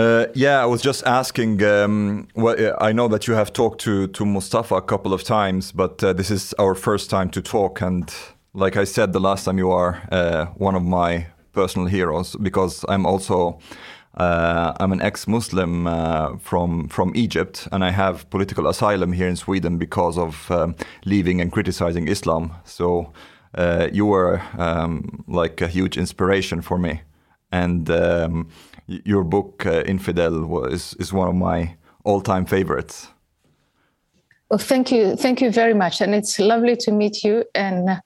Uh, yeah, I was just asking. Um, well, I know that you have talked to to Mustafa a couple of times, but uh, this is our first time to talk. And like I said, the last time you are uh, one of my personal heroes because I'm also uh, I'm an ex-Muslim uh, from from Egypt, and I have political asylum here in Sweden because of um, leaving and criticizing Islam. So uh, you were um, like a huge inspiration for me, and um, your book uh, Infidel was is one of my all-time favorites. Well, thank you, thank you very much, and it's lovely to meet you. And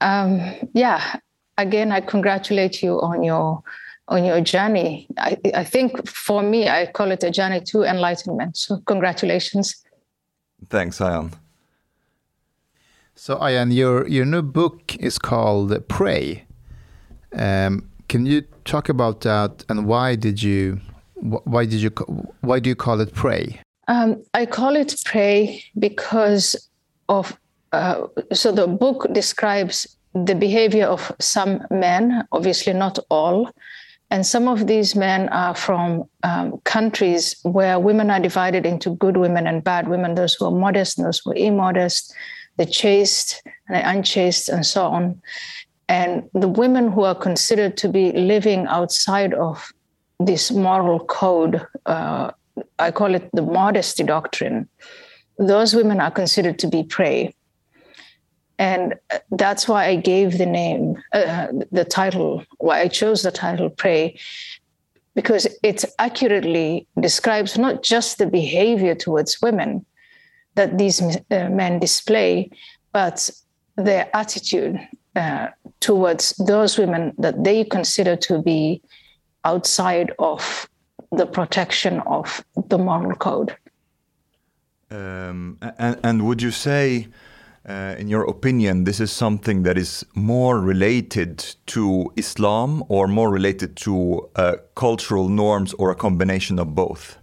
um, yeah, again, I congratulate you on your on your journey. I, I think for me, I call it a journey to enlightenment. So, congratulations. Thanks, Ayaan. So, Ayaan, your your new book is called Prey. Um, can you talk about that and why did you why did you why do you call it Prey? Um, I call it Prey because of uh, so the book describes the behavior of some men, obviously not all, and some of these men are from um, countries where women are divided into good women and bad women, those who are modest and those who are immodest, the chaste and the unchaste, and so on. And the women who are considered to be living outside of this moral code, uh, I call it the modesty doctrine, those women are considered to be prey. And that's why I gave the name, uh, the title, why I chose the title Prey, because it accurately describes not just the behavior towards women that these uh, men display, but their attitude uh, towards those women that they consider to be outside of the protection of the moral code. Um, and, and would you say, uh, in your opinion, this is something that is more related to Islam or more related to uh, cultural norms or a combination of both?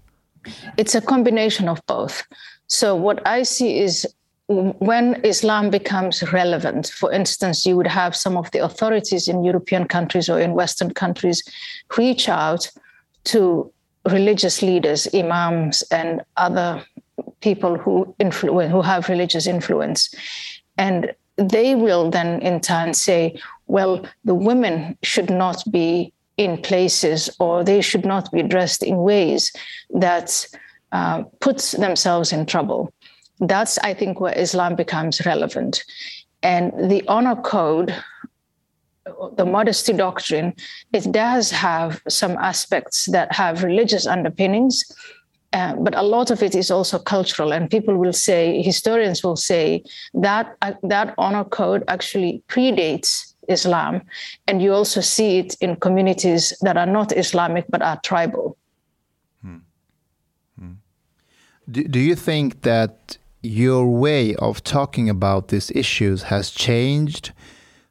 It's a combination of both. So, what I see is when Islam becomes relevant, for instance, you would have some of the authorities in European countries or in Western countries reach out to religious leaders, imams, and other people who influence who have religious influence. And they will then in turn say well the women should not be in places or they should not be dressed in ways that uh, puts themselves in trouble that's i think where islam becomes relevant and the honor code the modesty doctrine it does have some aspects that have religious underpinnings uh, but a lot of it is also cultural, and people will say, historians will say that uh, that honor code actually predates Islam, and you also see it in communities that are not Islamic but are tribal. Hmm. Hmm. Do, do you think that your way of talking about these issues has changed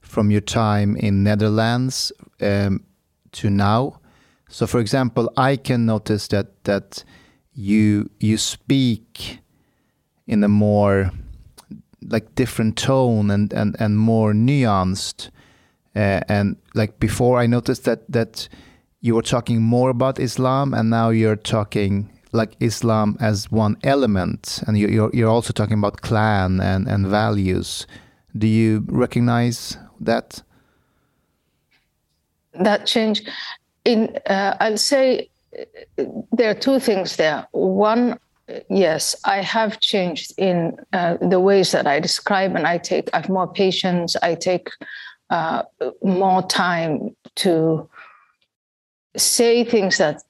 from your time in Netherlands um, to now? So, for example, I can notice that that you you speak in a more like different tone and and and more nuanced uh, and like before i noticed that that you were talking more about islam and now you're talking like islam as one element and you're you're also talking about clan and and values do you recognize that that change in uh, i'll say there are two things there. One, yes, I have changed in uh, the ways that I describe, and I take I have more patience. I take uh, more time to say things that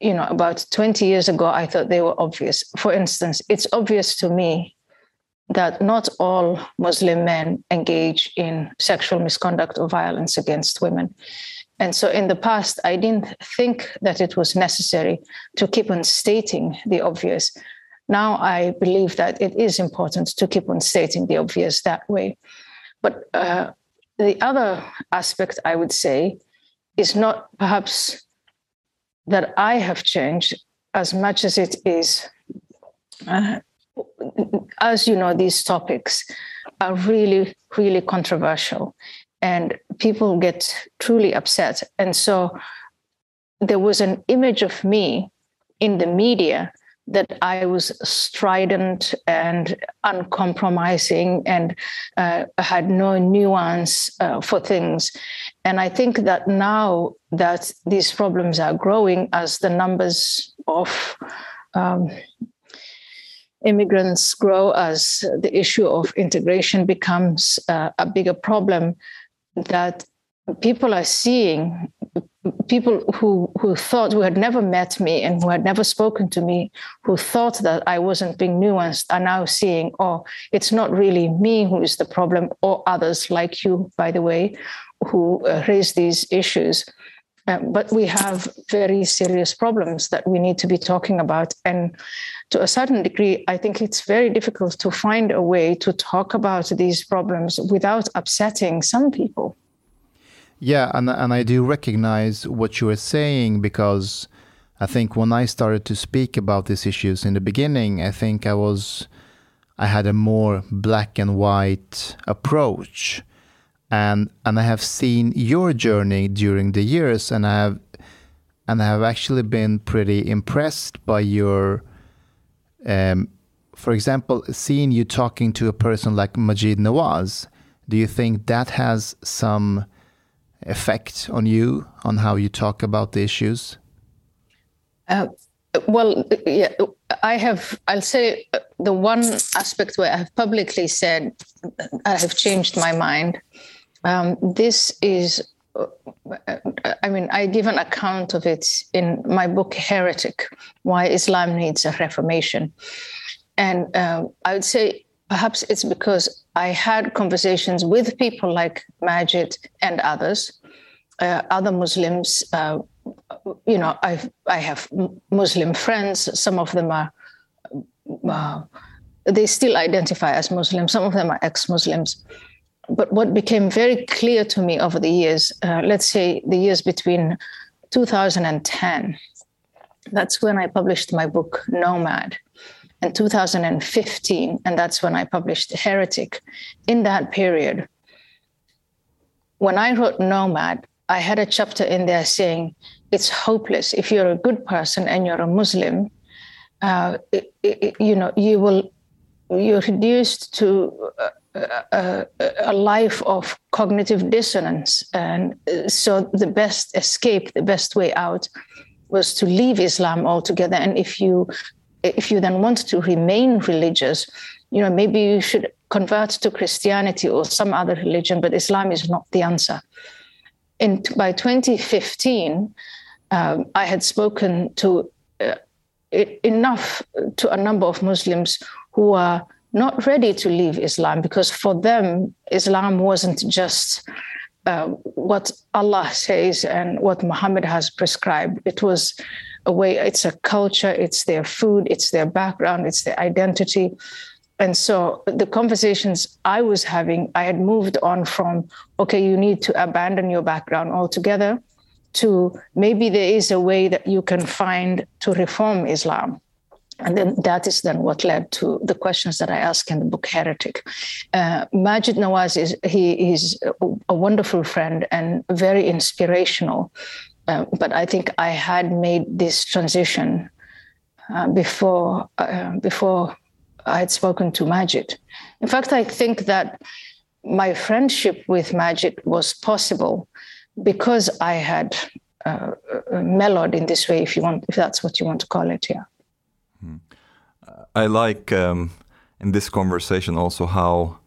you know about 20 years ago i thought they were obvious for instance it's obvious to me that not all muslim men engage in sexual misconduct or violence against women and so in the past, I didn't think that it was necessary to keep on stating the obvious. Now I believe that it is important to keep on stating the obvious that way. But uh, the other aspect I would say is not perhaps that I have changed as much as it is, uh, as you know, these topics are really, really controversial and people get truly upset. And so there was an image of me in the media that I was strident and uncompromising and uh, had no nuance uh, for things. And I think that now that these problems are growing as the numbers of um, immigrants grow, as the issue of integration becomes uh, a bigger problem, that people are seeing people who who thought who had never met me and who had never spoken to me who thought that i wasn't being nuanced are now seeing oh it's not really me who is the problem or others like you by the way who uh, raise these issues. Uh, but we have very serious problems that we need to be talking about. And to a certain degree i think it's very difficult to find a way to talk about these problems without upsetting some people yeah, and and I do recognize what you are saying because I think when I started to speak about these issues in the beginning, I think I was I had a more black and white approach. And and I have seen your journey during the years and I have and I have actually been pretty impressed by your um, for example, seeing you talking to a person like Maajid Nawaz, do you think that has some effect on you on how you talk about the issues? Uh, well, yeah, I have. I'll say the one aspect where I have publicly said I have changed my mind. Um, this is. Uh, I mean, I give an account of it in my book Heretic: Why Islam Needs a Reformation, and uh, I would say perhaps it's because I had conversations with people like Maajid and others, uh, other Muslims. Uh, you know, I've, I have Muslim friends. Some of them are, uh, they still identify as Muslims. Some of them are ex-Muslims. But what became very clear to me over the years, uh, let's say the years between 2010, that's when I published my book Nomad in 2015, and that's when I published Heretic. In that period, when I wrote Nomad, I had a chapter in there saying it's hopeless if you're a good person and you're a Muslim. Uh, it, it, you know, you will you're reduced to a, a, a, life of cognitive dissonance, and so the best escape, the best way out, was to leave Islam altogether. And if you if you then want to remain religious, you know, maybe you should convert to Christianity or some other religion, but Islam is not the answer. In, by 2015, um, I had spoken to uh, enough to a number of Muslims who are not ready to leave Islam because for them, Islam wasn't just uh, what Allah says and what Muhammad has prescribed. It was a way, it's a culture, it's their food, it's their background, it's their identity. And so the conversations I was having, I had moved on from, okay, you need to abandon your background altogether to maybe there is a way that you can find to reform Islam. And then that is then what led to the questions that I ask in the book Heretic. Uh, Maajid Nawaz is he is a wonderful friend and very inspirational. Uh, but I think I had made this transition uh, before uh, before I had spoken to Maajid. In fact, I think that my friendship with Maajid was possible because I had uh, uh, mellowed in this way, if you want, if that's what you want to call it. Yeah. Hmm. I like um, in this conversation also how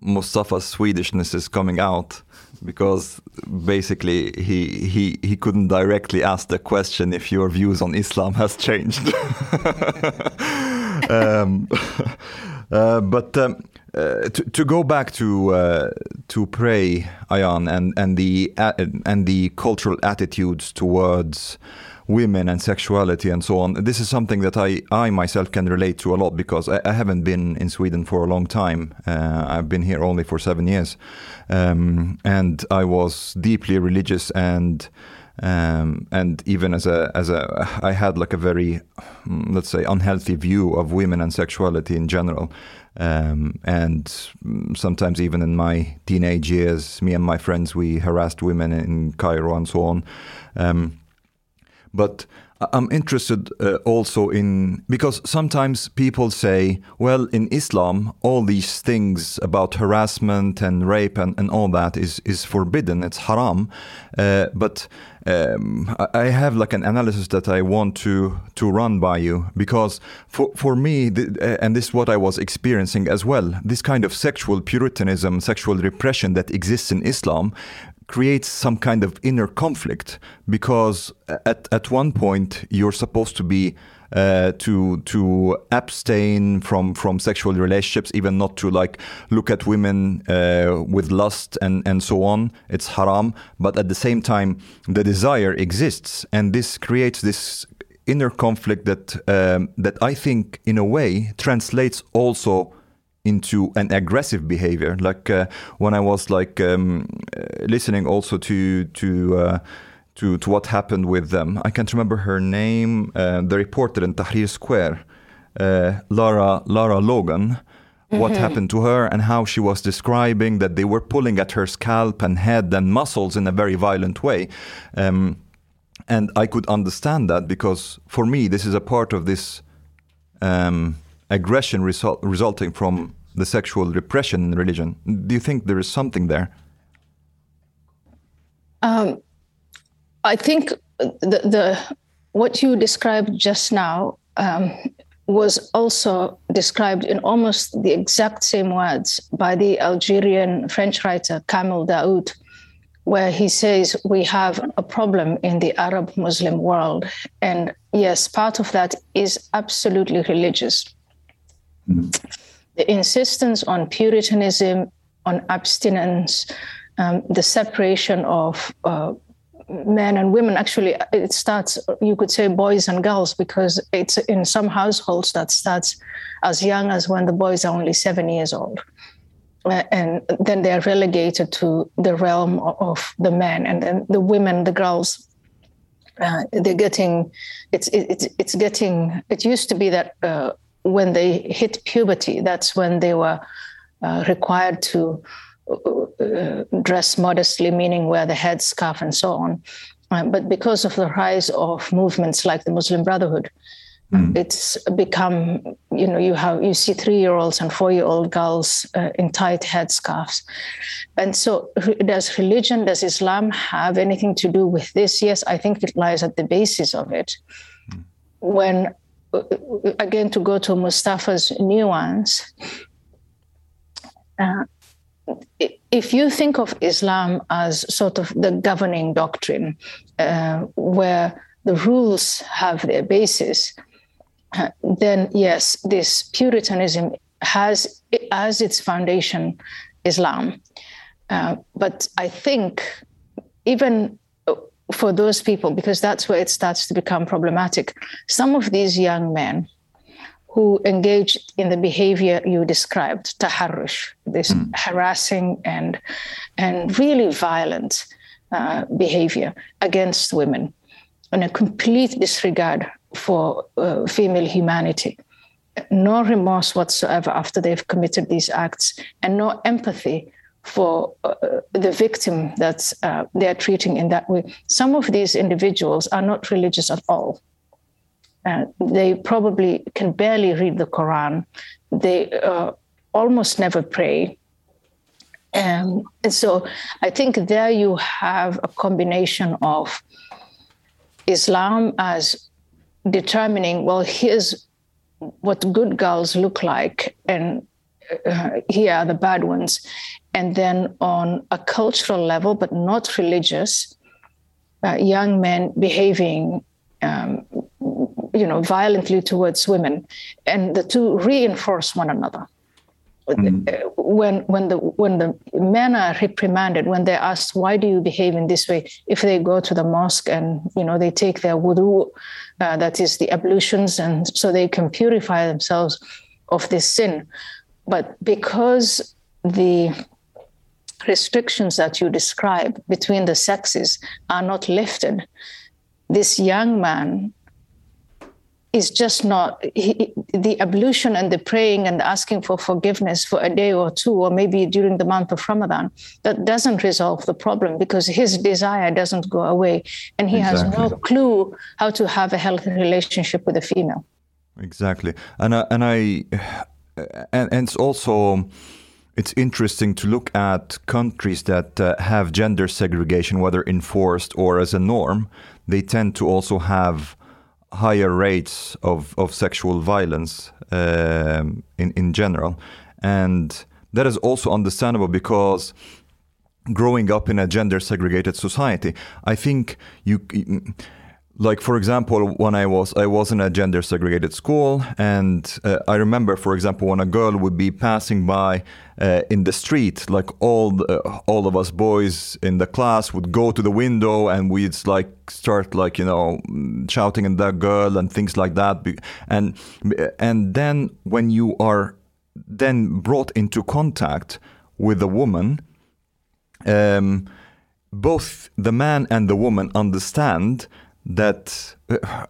Mustafa's Swedishness is coming out because basically he he he couldn't directly ask the question if your views on Islam has changed. um, uh, but um, uh, to, to go back to uh, to Prey, Ayaan, and and the uh, and the cultural attitudes towards women and sexuality and so on. This is something that I, I myself can relate to a lot because I, I haven't been in Sweden for a long time. Uh, I've been here only for seven years. Um, and I was deeply religious and um, and even as a as a I had like a very mm, let's say unhealthy view of women and sexuality in general. Um, and sometimes even in my teenage years, me and my friends we harassed women in Cairo and so on. Um, but I'm interested uh, also in because sometimes people say, well, in Islam, all these things about harassment and rape and, and all that is, is forbidden, it's haram. Uh, but um, I have like an analysis that I want to to run by you because for for me, the, and this is what I was experiencing as well. This kind of sexual puritanism, sexual repression that exists in Islam creates some kind of inner conflict because at, at one point you're supposed to be uh, to to abstain from from sexual relationships, even not to like look at women uh, with lust and and so on. It's haram, but at the same time, the desire exists, and this creates this inner conflict that um, that I think in a way translates also into an aggressive behavior. Like uh, when I was like um, uh, listening also to to uh, to to what happened with them. I can't remember her name. Uh, the reporter in Tahrir Square, uh, Lara Lara Logan. What mm-hmm. happened to her and how she was describing that they were pulling at her scalp and head and muscles in a very violent way. Um, and I could understand that because for me, this is a part of this um, aggression result, resulting from the sexual repression in religion. Do you think there is something there? Um, I think the, the what you described just now um, was also described in almost the exact same words by the Algerian French writer Kamel Daoud, where he says we have a problem in the Arab Muslim world. And yes, part of that is absolutely religious. The insistence on Puritanism, on abstinence, um, the separation of uh, men and women actually it starts you could say boys and girls because it's in some households that starts as young as when the boys are only seven years old. Uh, and then they're relegated to the realm of the men and then the women the girls uh, they're getting it's it's it's getting it used to be that uh, when they hit puberty that's when they were uh, required to uh, dress modestly, meaning wear the headscarf and so on. Uh, but because of the rise of movements like the Muslim Brotherhood, mm. it's become you know you have you see three year olds and four year old girls uh, in tight headscarves, and so does religion, does Islam have anything to do with this? Yes, I think it lies at the basis of it. Mm. When again to go to Mustafa's nuance. Uh, if you think of Islam as sort of the governing doctrine, uh, where the rules have their basis, uh, then yes, this Puritanism has as its foundation Islam. Uh, but I think even for those people, because that's where it starts to become problematic, some of these young men who engage in the behavior you described, taharrush, this mm. harassing and and really violent uh, behavior against women, and a complete disregard for uh, female humanity, no remorse whatsoever after they've committed these acts, and no empathy for uh, the victim that uh, they're treating in that way. Some of these individuals are not religious at all uh, they probably can barely read the Quran. They uh, almost never pray. Um, and so I think there you have a combination of Islam as determining, well, here's what good girls look like, and uh, here are the bad ones. And then on a cultural level, but not religious, uh, young men behaving um, you know, violently towards women, and the two reinforce one another. Mm. When when the when the men are reprimanded, when they're asked why do you behave in this way, if they go to the mosque and you know they take their wudu, uh, that is the ablutions, and so they can purify themselves of this sin, but because the restrictions that you describe between the sexes are not lifted, this young man is just not he, the ablution and the praying and asking for forgiveness for a day or two, or maybe during the month of Ramadan. That doesn't resolve the problem because his desire doesn't go away, and he exactly. has no clue how to have a healthy relationship with a female. Exactly, and I, and I and, and it's also it's interesting to look at countries that uh, have gender segregation, whether enforced or as a norm. They tend to also have higher rates of, of sexual violence um, in, in general. And that is also understandable because growing up in a gender segregated society, I think you like for example when i was i was in a gender segregated school and uh, i remember for example when a girl would be passing by uh, in the street like all the, all of us boys in the class would go to the window and we'd like start like you know shouting at that girl and things like that. And and then when you are then brought into contact with a woman um, both the man and the woman understand that uh,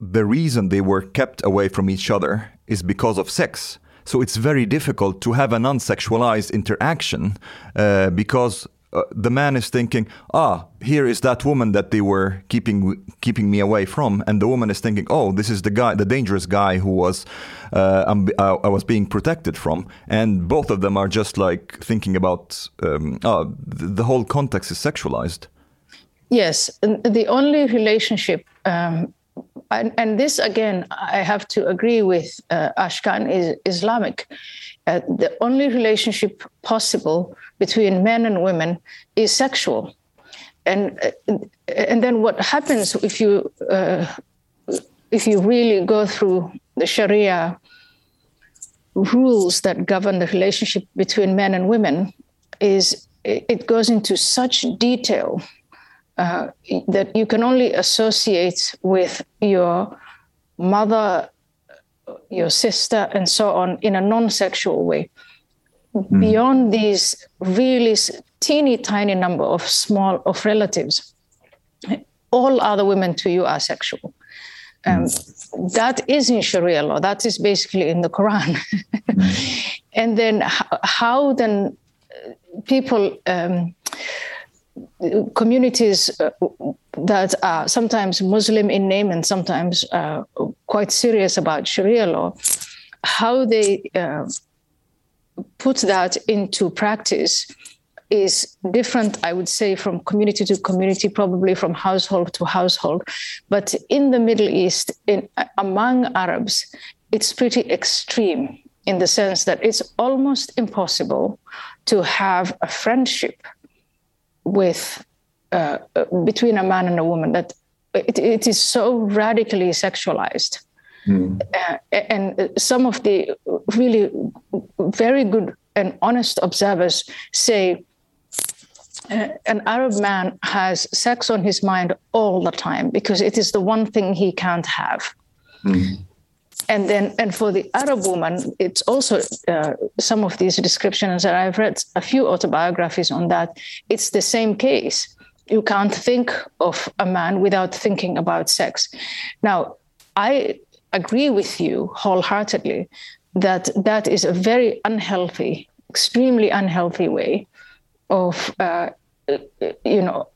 the reason they were kept away from each other is because of sex. So it's very difficult to have an unsexualized interaction uh, because uh, the man is thinking, ah, here is that woman that they were keeping keeping me away from, and the woman is thinking, oh, this is the guy, the dangerous guy who was uh, uh I was being protected from, and both of them are just like thinking about, um, oh, the whole context is sexualized. Yes, the only relationship, um, and, and, this again, I have to agree with uh, Ashkan, is Islamic. Uh, the only relationship possible between men and women is sexual. And, uh, and then what happens if you, uh, if you really go through the Sharia rules that govern the relationship between men and women is it goes into such detail uh, that you can only associate with your mother, your sister, and so on in a non sexual way. Mm. Beyond these really teeny tiny number of small of relatives, all other women to you are sexual. Um, mm. That is in Sharia law. That is basically in the Quran. mm. And then how, how then people um, communities uh, that are sometimes Muslim in name and sometimes uh, quite serious about Sharia law, how they uh, put that into practice is different, I would say, from community to community, probably from household to household. But in the Middle East, in, among Arabs, it's pretty extreme in the sense that it's almost impossible to have a friendship with uh, between a man and a woman that it, it is so radically sexualized. Mm. Uh, and some of the really very good and honest observers say uh, an Arab man has sex on his mind all the time because it is the one thing he can't have. Mm and then and for the Arab woman, it's also uh, some of these descriptions that I've read a few autobiographies on that. It's the same case. You can't think of a man without thinking about sex. Now, I agree with you wholeheartedly that that is a very unhealthy, extremely unhealthy way of uh, you know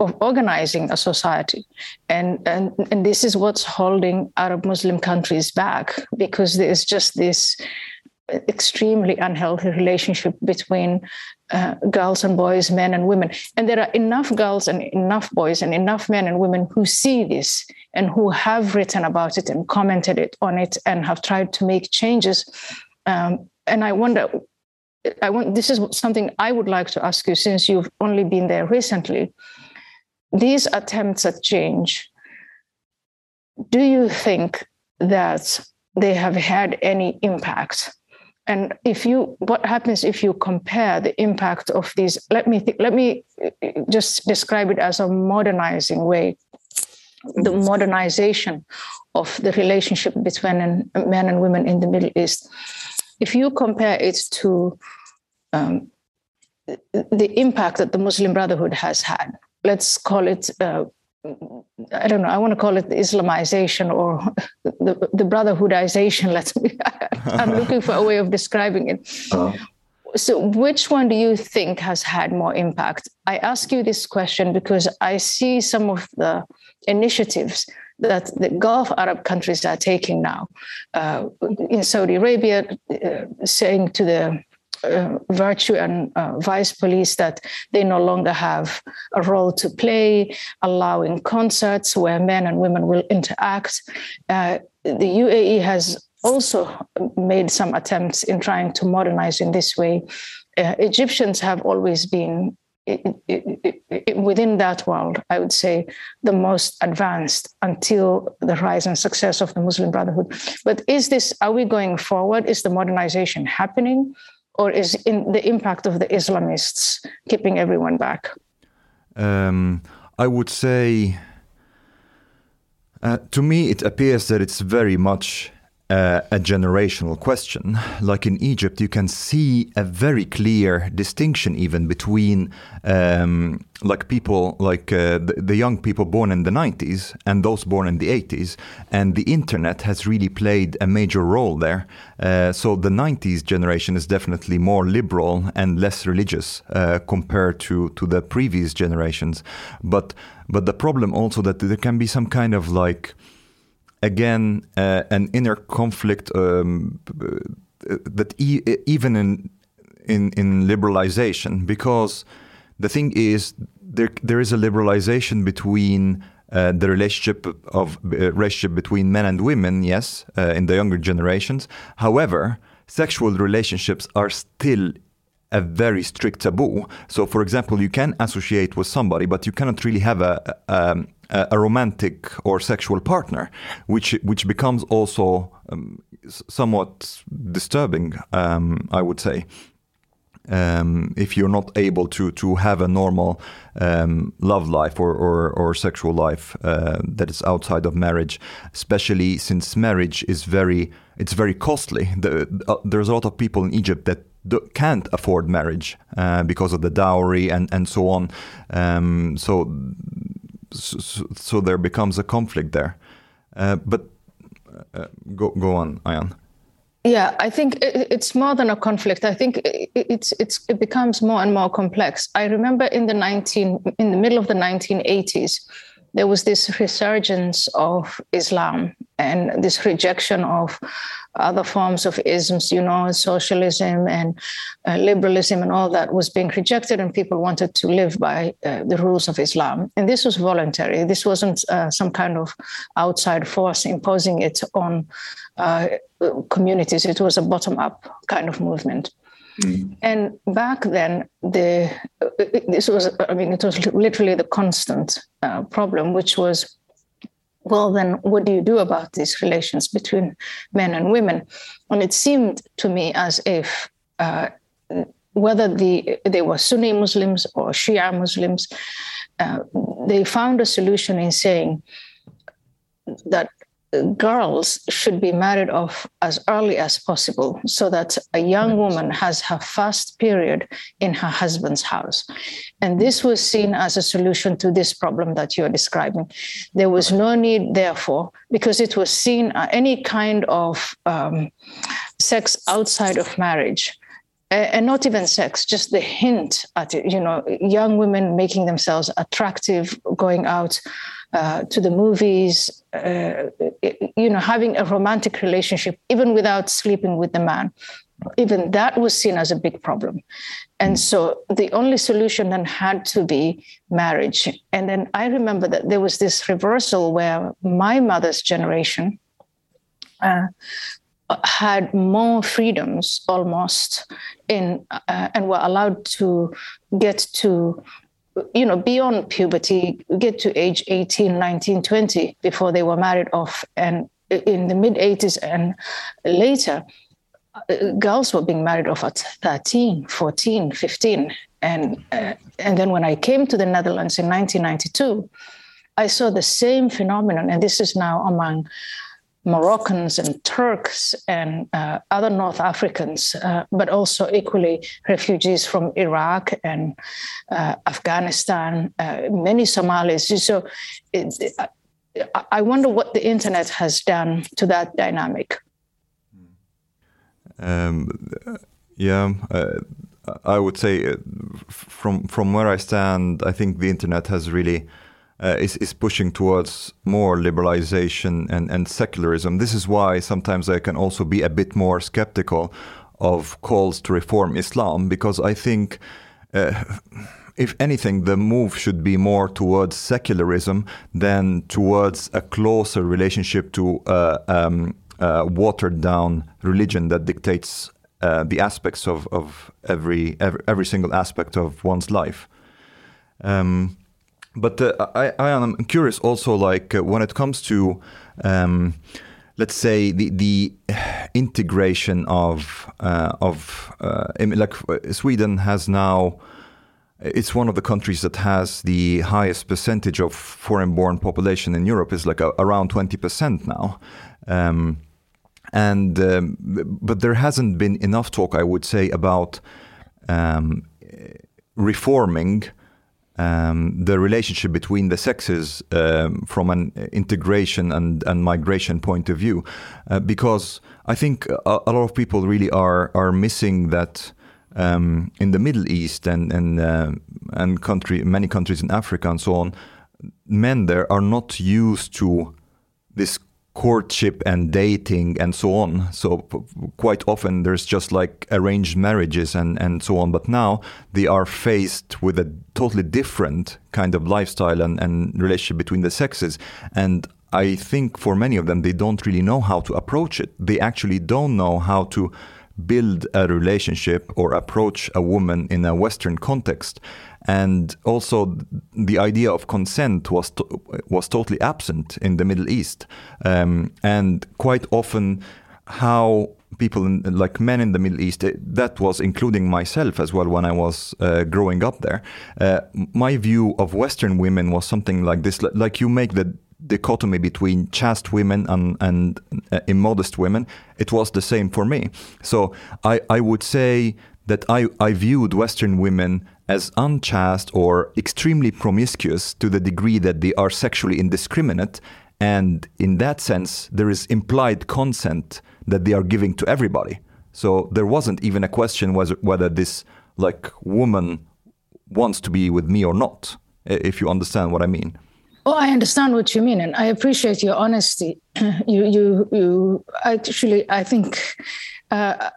of organizing a society. And, and and this is what's holding arab muslim countries back because there's just this extremely unhealthy relationship between uh, girls and boys men and women. And there are enough girls and enough boys and enough men and women who see this and who have written about it and commented it on it and have tried to make changes. Um, and i wonder I want this is something I would like to ask you since you've only been there recently. These attempts at change, do you think that they have had any impact? And if you, what happens if you compare the impact of these? Let me th- let me uh, just describe it as a modernizing way, the modernization of the relationship between men and women in the Middle East if you compare it to um, the impact that the Muslim Brotherhood has had, let's call it uh, I don't know, I want to call it the Islamization or the, the brotherhoodization. Let's be, I'm looking for a way of describing it. Uh-huh. So, which one do you think has had more impact? I ask you this question because I see some of the initiatives that the Gulf Arab countries are taking now. Uh, in Saudi Arabia, uh, saying to the uh, virtue and uh, vice police that they no longer have a role to play, allowing concerts where men and women will interact. Uh, the UAE has also made some attempts in trying to modernize in this way. Uh, Egyptians have always been it, it, it, within that world, I would say, the most advanced until the rise and success of the Muslim Brotherhood. But is this, are we going forward? Is the modernization happening? Or is in the impact of the Islamists keeping everyone back? Um, I would say, uh, to me, it appears that it's very much uh, a generational question. Like in Egypt, you can see a very clear distinction even between um, like people like uh, the, the, young people born in the 90s and those born in the 80s, and the internet has really played a major role there. Uh, so the 90s generation is definitely more liberal and less religious uh, compared to to the previous generations. But but the problem also that there can be some kind of like again uh, an inner conflict um, that e even in, in in liberalization because the thing is there there is a liberalization between uh, the relationship of uh, relationship between men and women yes uh, in the younger generations. However sexual relationships are still a very strict taboo. So, for example, you can associate with somebody, but you cannot really have a, a, a romantic or sexual partner, which which becomes also um, somewhat disturbing. Um, I would say. Um, if you're not able to to have a normal um, love life or, or, or sexual life uh, that is outside of marriage, especially since marriage is very it's very costly. The, uh, there's a lot of people in Egypt that can't afford marriage uh, because of the dowry and and so on. Um, so so, so, there becomes a conflict there. Uh, but uh, go go on, Ayaan. Yeah, I think it's more than a conflict. I think it's it's it becomes more and more complex. I remember in the nineteen in the middle of the nineteen eighties, there was this resurgence of Islam and this rejection of other forms of isms, you know, socialism and uh, liberalism and all that was being rejected, and people wanted to live by uh, the rules of Islam. And this was voluntary. This wasn't uh, some kind of outside force imposing it on uh, communities. It was a bottom-up kind of movement. Mm. And back then, the this was I mean it was literally the constant uh, problem, which was well, then what do you do about these relations between men and women? And it seemed to me as if uh, whether the, they were Sunni Muslims or Shia Muslims, uh, they found a solution in saying that girls should be married off as early as possible so that a young woman has her first period in her husband's house. And this was seen as a solution to this problem that you're describing. There was no need, therefore, because it was seen uh, any kind of um, sex outside of marriage and not even sex, just the hint at it, you know, young women making themselves attractive, going out uh, to the movies, uh, you know, having a romantic relationship, even without sleeping with the man. Even that was seen as a big problem. And so the only solution then had to be marriage. And then I remember that there was this reversal where my mother's generation uh, had more freedoms almost in uh, and were allowed to get to you know, beyond puberty, get to age 18, 19, 20 before they were married off. And in the mid 80s and later, uh, girls were being married off at 13, 14, 15. And, uh, and then when I came to the Netherlands in 1992, I saw the same phenomenon. And this is now among Moroccans and Turks and uh, other North Africans, uh, but also equally refugees from Iraq and uh, Afghanistan, uh, many Somalis. So it, I wonder what the internet has done to that dynamic. Um, yeah, uh, I would say uh, from from where I stand, I think the internet has really uh, is, is pushing towards more liberalization and, and secularism. This is why sometimes I can also be a bit more skeptical of calls to reform Islam because I think. Uh, if anything, the move should be more towards secularism than towards a closer relationship to uh, um, uh, watered down religion that dictates uh, the aspects of, of every, every, every single aspect of one's life. Um, but uh, I, I am curious also, like uh, when it comes to, um, let's say the the integration of uh, of uh, like Sweden has now. It's one of the countries that has the highest percentage of foreign-born population in Europe. is like a, around twenty percent now. Um, and um, but there hasn't been enough talk, I would say, about um, reforming um, the relationship between the sexes um, from an integration and, and migration point of view, uh, because I think a, a, lot of people really are are missing that. Um, in the Middle East and and uh, and country, many countries in Africa and so on, men there are not used to this courtship and dating and so on. So quite often there's just like arranged marriages and, and so on. But now they are faced with a totally different kind of lifestyle and, and relationship between the sexes. And I think for many of them, they don't really know how to approach it. They actually don't know how to build a relationship or approach a woman in a Western context and also the idea of consent was to, was totally absent in the Middle East, um, and quite often how people in, like men in the Middle East eh, that was including myself as well when I was uh, growing up there. Uh, my view of Western women was something like this: like you make the dichotomy between chaste women and, and uh, immodest women, it was the same for me. So I, I would say that I, I viewed Western women as unchaste or extremely promiscuous to the degree that they are sexually indiscriminate. And in that sense, there is implied consent that they are giving to everybody. So there wasn't even a question whether, whether this like woman wants to be with me or not, if you understand what I mean. Oh, I understand what you mean, and I appreciate your honesty. you, you, you. Actually, I think uh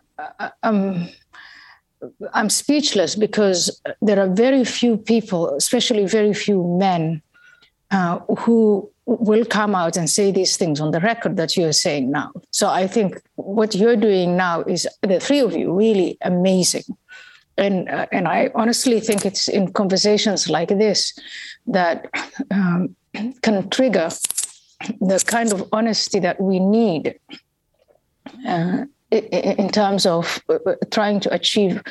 um, I'm speechless because there are very few people, especially very few men, uh, who will come out and say these things on the record that you're saying now. So I think what you're doing now is the three of you really amazing. And, uh, and I honestly think it's in conversations like this that um, can trigger the kind of honesty that we need uh, in terms of uh, uh, trying to achieve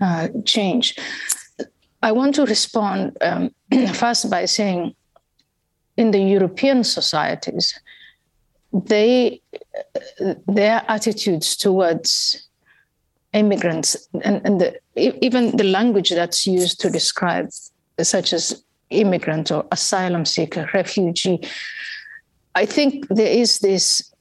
uh, change. I want to respond um, first by saying in the European societies, they their attitudes towards immigrants and, and the, even the language that's used to describe such as immigrant or asylum seeker refugee i think there is this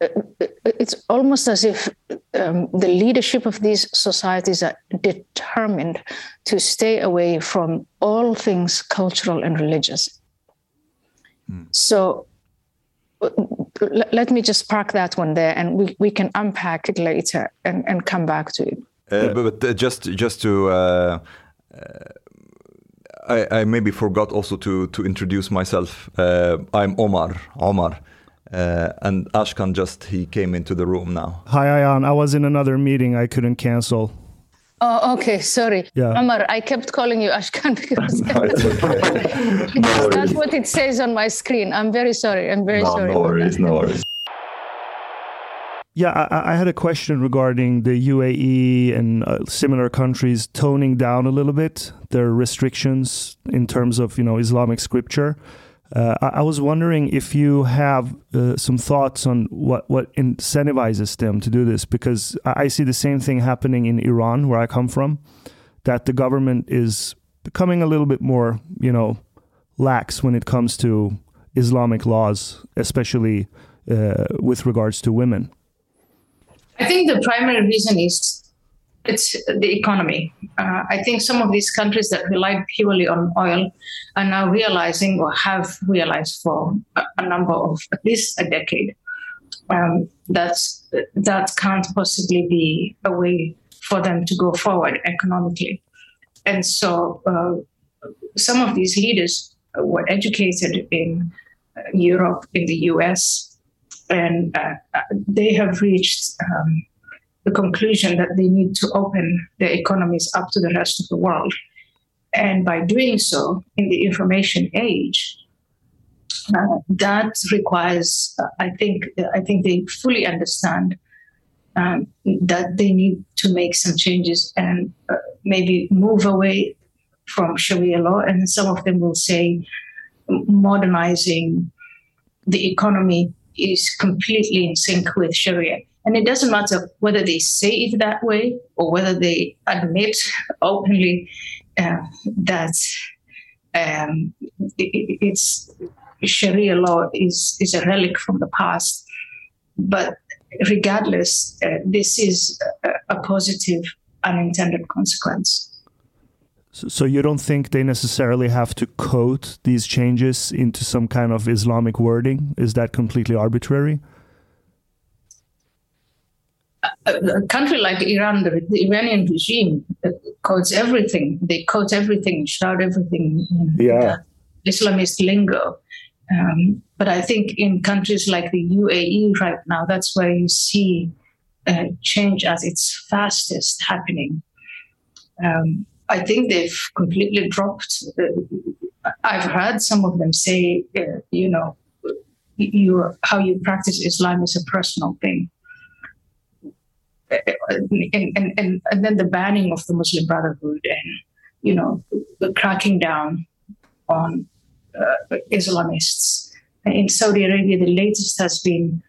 it's almost as if um, the leadership of these societies are determined to stay away from all things cultural and religious. Mm. So let me just park that one there and we, we can unpack it later and, and come back to it. Uh, but, uh, just just to uh, uh, I, I, maybe forgot also to to introduce myself. Uh, I'm Omar. Omar. Uh, and Ashkan just he came into the room now. Hi, Ayaan. I was in another meeting. I couldn't cancel. Oh, okay. Sorry, yeah. Omar. I kept calling you Ashkan because, because that's what it says on my screen. I'm very sorry. I'm very no, sorry. No worries. No worries. Yeah, I, I, had a question regarding the UAE and uh, similar countries toning down a little bit their restrictions in terms of you know Islamic scripture. Uh, I, I, was wondering if you have uh, some thoughts on what, what incentivizes them to do this, because I see the same thing happening in Iran, where I come from, that the government is becoming a little bit more, you know, lax when it comes to Islamic laws, especially uh, with regards to women. I think the primary reason is it's the economy. Uh, I think some of these countries that relied purely on oil are now realizing or have realized for a, a number of at least a decade um, that's, that can't possibly be a way for them to go forward economically. And so uh, some of these leaders were educated in uh, Europe, in the US, and uh, uh, they have reached um, the conclusion that they need to open their economies up to the rest of the world. And by doing so, in the information age, uh, that requires, uh, I think, I think they fully understand um, that they need to make some changes and uh, maybe move away from Sharia law. And some of them will say modernizing the economy is completely in sync with Sharia. And it doesn't matter whether they say it that way or whether they admit openly uh, that um, it, it's Sharia law is, is a relic from the past. But regardless, uh, this is a, a positive unintended consequence. So you don't think they necessarily have to code these changes into some kind of Islamic wording? Is that completely arbitrary? A, country like Iran, the, the Iranian regime uh, codes everything. They code everything, shout everything in yeah. Islamist lingo. Um, but I think in countries like the UAE right now, that's where you see uh, change as its fastest happening. Um, I think they've completely dropped. Uh, I've heard some of them say, uh, you know, you how you practice Islam is a personal thing and, and, and, then the banning of the Muslim Brotherhood and, you know, the cracking down on uh, Islamists. In Saudi Arabia, the latest has been,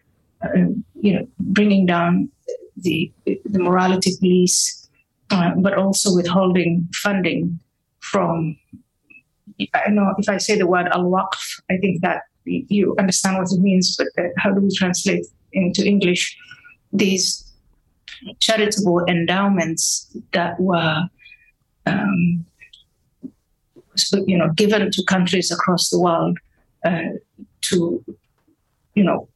uh, you know, bringing down the, the morality police, uh, but also withholding funding from, I know if I say the word al-waqf, I think that you understand what it means, but uh, how do we translate into English these charitable endowments that were um, you know given to countries across the world uh, to you know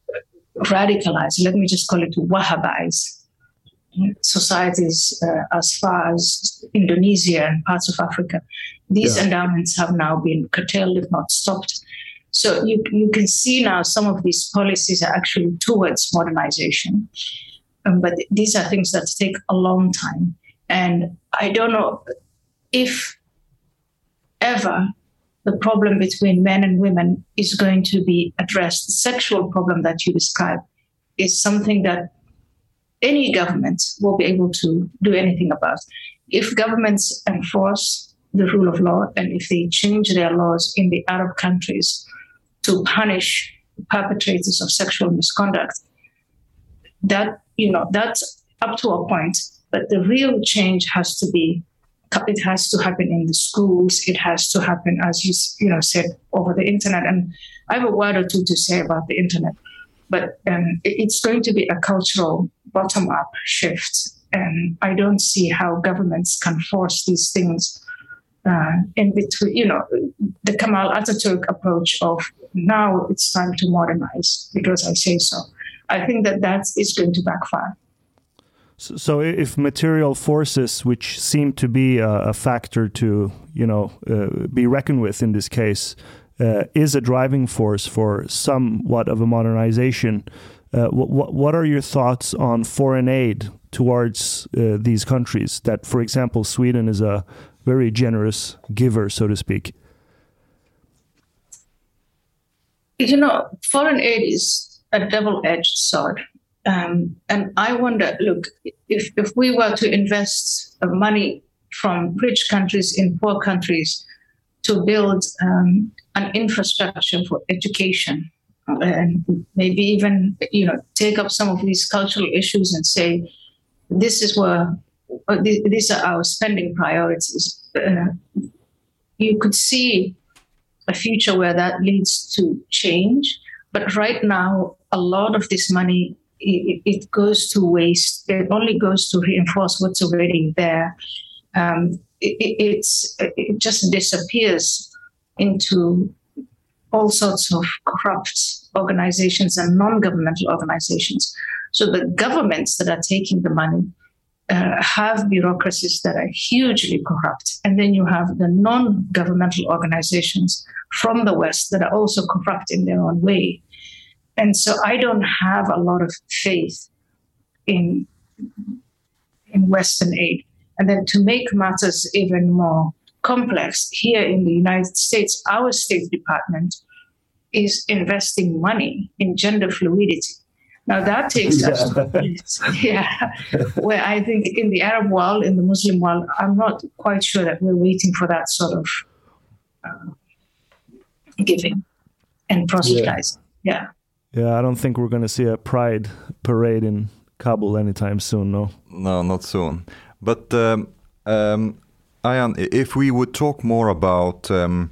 radicalize let me just call it wahhabize societies uh, as far as Indonesia and parts of Africa. These yeah. endowments have now been curtailed, if not stopped. So you, you can see now some of these policies are actually towards modernization. Um, but these are things that take a long time. And I don't know if ever the problem between men and women is going to be addressed. The sexual problem that you describe is something that any government will be able to do anything about. If governments enforce the rule of law and if they change their laws in the Arab countries to punish perpetrators of sexual misconduct, that you know that's up to a point but the real change has to be it has to happen in the schools it has to happen as you you know said over the internet. And i have a word or two to say about the internet but um, it's going to be a cultural bottom up shift and i don't see how governments can force these things uh, in between you know the Kemal Ataturk approach of now it's time to modernize because I say so I think that that is going to backfire. So, so if material forces, which seem to be a, a factor to you know uh, be reckoned with in this case, uh, is a driving force for somewhat of a modernization, uh, what what are your thoughts on foreign aid towards uh, these countries? That, for example, Sweden is a very generous giver, so to speak. You know, foreign aid is a double-edged sword. Um, and I wonder, look, if, if we were to invest money from rich countries in poor countries, to build um, an infrastructure for education and maybe even you know take up some of these cultural issues and say this is where uh, these are our spending priorities uh, you could see a future where that leads to change but right now a lot of this money it, it goes to waste it only goes to reinforce what's already there um, it, it's it just disappears into all sorts of corrupt organizations and non-governmental organizations. So the governments that are taking the money uh, have bureaucracies that are hugely corrupt, and then you have the non-governmental organizations from the West that are also corrupt in their own way. And so I don't have a lot of faith in in Western aid. And then to make matters even more complex, here in the United States, our State Department is investing money in gender fluidity. Now that takes us, yeah, where I think in the Arab world, in the Muslim world, I'm not quite sure that we're waiting for that sort of uh, giving and proselytizing. Yeah. yeah. Yeah, I don't think we're going to see a pride parade in Kabul anytime soon. No. No, not soon. But um, um, Ayaan, if we would talk more about um,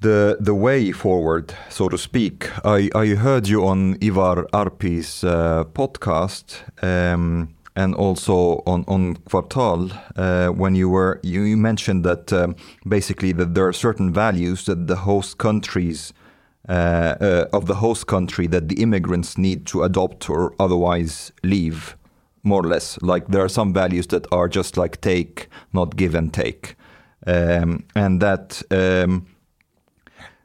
the the way forward, so to speak, I, I heard you on Ivar Arpi's uh, podcast um, and also on on Kvartal uh, when you were you, you mentioned that um, basically that there are certain values that the host countries. Uh, uh of the host country that the immigrants need to adopt or otherwise leave more or less. Like there are some values that are just like take, not give and take, um, and that. Um,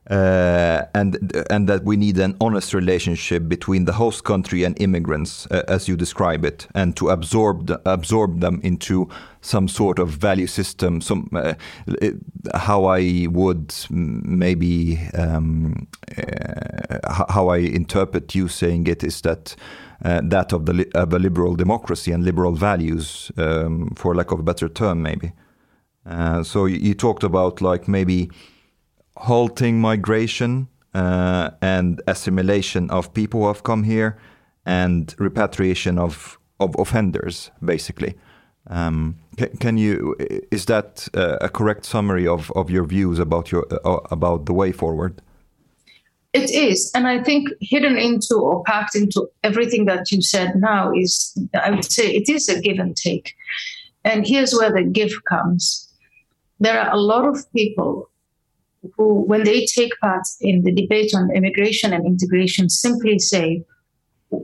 uh, and and that we need an honest relationship between the host country and immigrants, uh, as you describe it, and to absorb the, absorb them into some sort of value system. Some uh, how I would maybe um, uh, how I interpret you saying it is that uh, that of the of a liberal democracy and liberal values, um, for lack of a better term, maybe. So you, you, talked about like maybe halting migration uh, and assimilation of people who have come here, and repatriation of of offenders, basically. Um, can, can, you is that uh, a correct summary of, of your views about your uh, about the way forward? It is. And I think hidden into or packed into everything that you said now is, I would say, it is a give and take. And here's where the give comes. There are a lot of people who, when they take part in the debate on immigration and integration, simply say,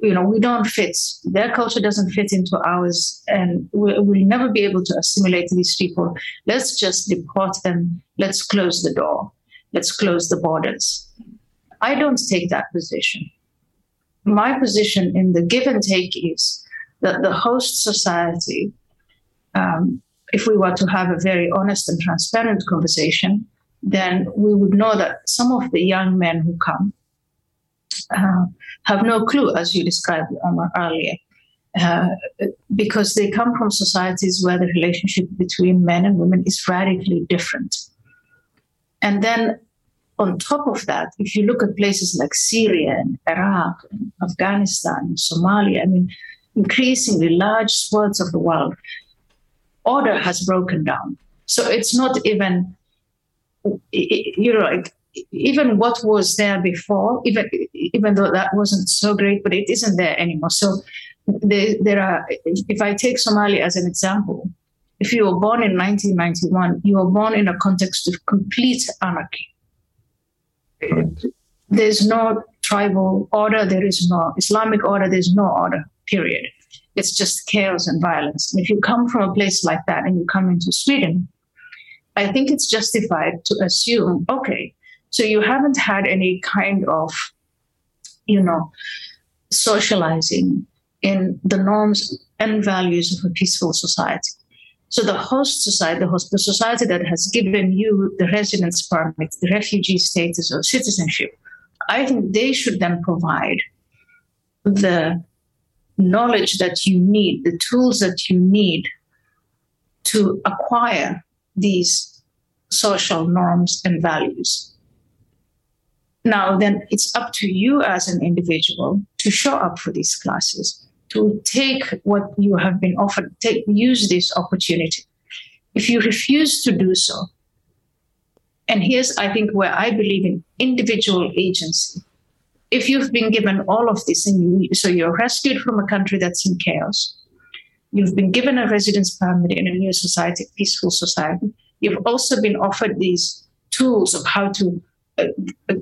you know, we don't fit. Their culture doesn't fit into ours, and we'll never be able to assimilate these people. Let's just deport them. Let's close the door. Let's close the borders. I don't take that position. My position in the give and take is that the host society, um, if we were to have a very honest and transparent conversation, then we would know that some of the young men who come uh, have no clue, as you described um, earlier, uh, because they come from societies where the relationship between men and women is radically different. And then on top of that, if you look at places like Syria and Iraq and Afghanistan and Somalia, I mean, increasingly large swaths of the world, order has broken down. So it's not even, you know, like even what was there before, even even though that wasn't so great, but it isn't there anymore. So there, there are. If I take Somalia as an example, if you were born in 1991, you were born in a context of complete anarchy there's no tribal order, there is no Islamic order, there's no order, period. It's just chaos and violence. And if you come from a place like that and you come into Sweden, I think it's justified to assume okay, so you haven't had any kind of, you know, socializing in the norms and values of a peaceful society. So the host society, the, host, the society that has given you the residence permit, the refugee status or citizenship, I think they should then provide the knowledge that you need, the tools that you need to acquire these social norms and values. Now, then it's up to you as an individual to show up for these classes, to take what you have been offered, take, use this opportunity. If you refuse to do so, and here's, I think, where I believe in individual agency. If you've been given all of this, and you, so you're rescued from a country that's in chaos, you've been given a residence permit in a new society, peaceful society. You've also been offered these tools of how to uh,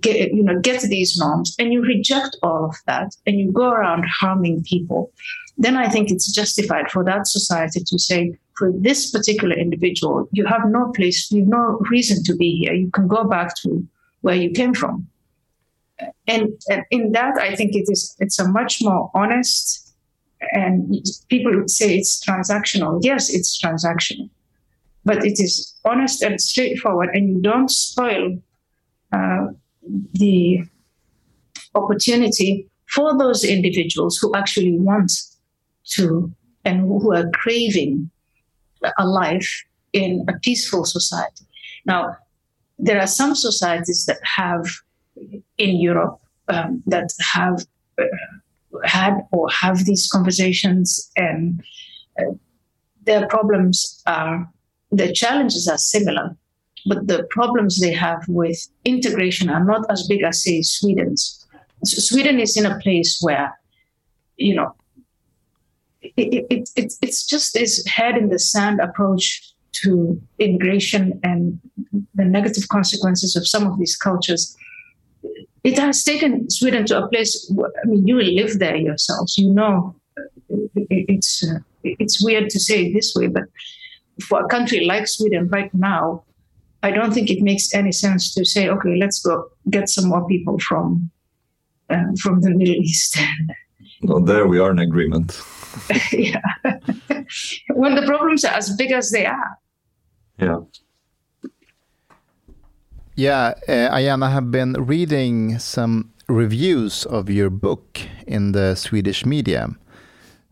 get, you know, get these norms, and you reject all of that, and you go around harming people. Then I think it's justified for that society to say, for this particular individual, you have no place, you have no reason to be here. You can go back to where you came from. And, and in that, I think it is it's a much more honest and people would say it's transactional. Yes, it's transactional, but it is honest and straightforward, and you don't spoil uh, the opportunity for those individuals who actually want to and who are craving a life in a peaceful society. Now, there are some societies that have in Europe um, that have uh, had or have these conversations, and uh, their problems are, the challenges are similar, but the problems they have with integration are not as big as, say, Sweden's. Sweden is in a place where, you know, it, it, it, it's just this head in the sand approach to immigration and the negative consequences of some of these cultures. It has taken Sweden to a place. Where, I mean, you live there yourselves. You know, it's uh, it's weird to say it this way, but for a country like Sweden right now, I don't think it makes any sense to say, okay, let's go get some more people from uh, from the Middle East. well, there we are in agreement. yeah. when the problems are as big as they are. Yeah. Yeah, uh, Ayana, I have been reading some reviews of your book in the Swedish media.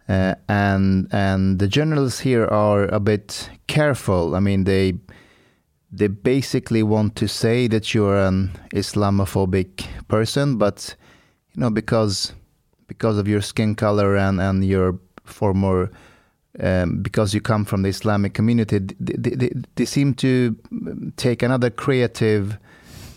Uh, and and the journalists here are a bit careful. I mean, they they basically want to say that you're an Islamophobic person, but you know because because of your skin color and and your former um, because you come from the Islamic community, they, they, they seem to take another creative.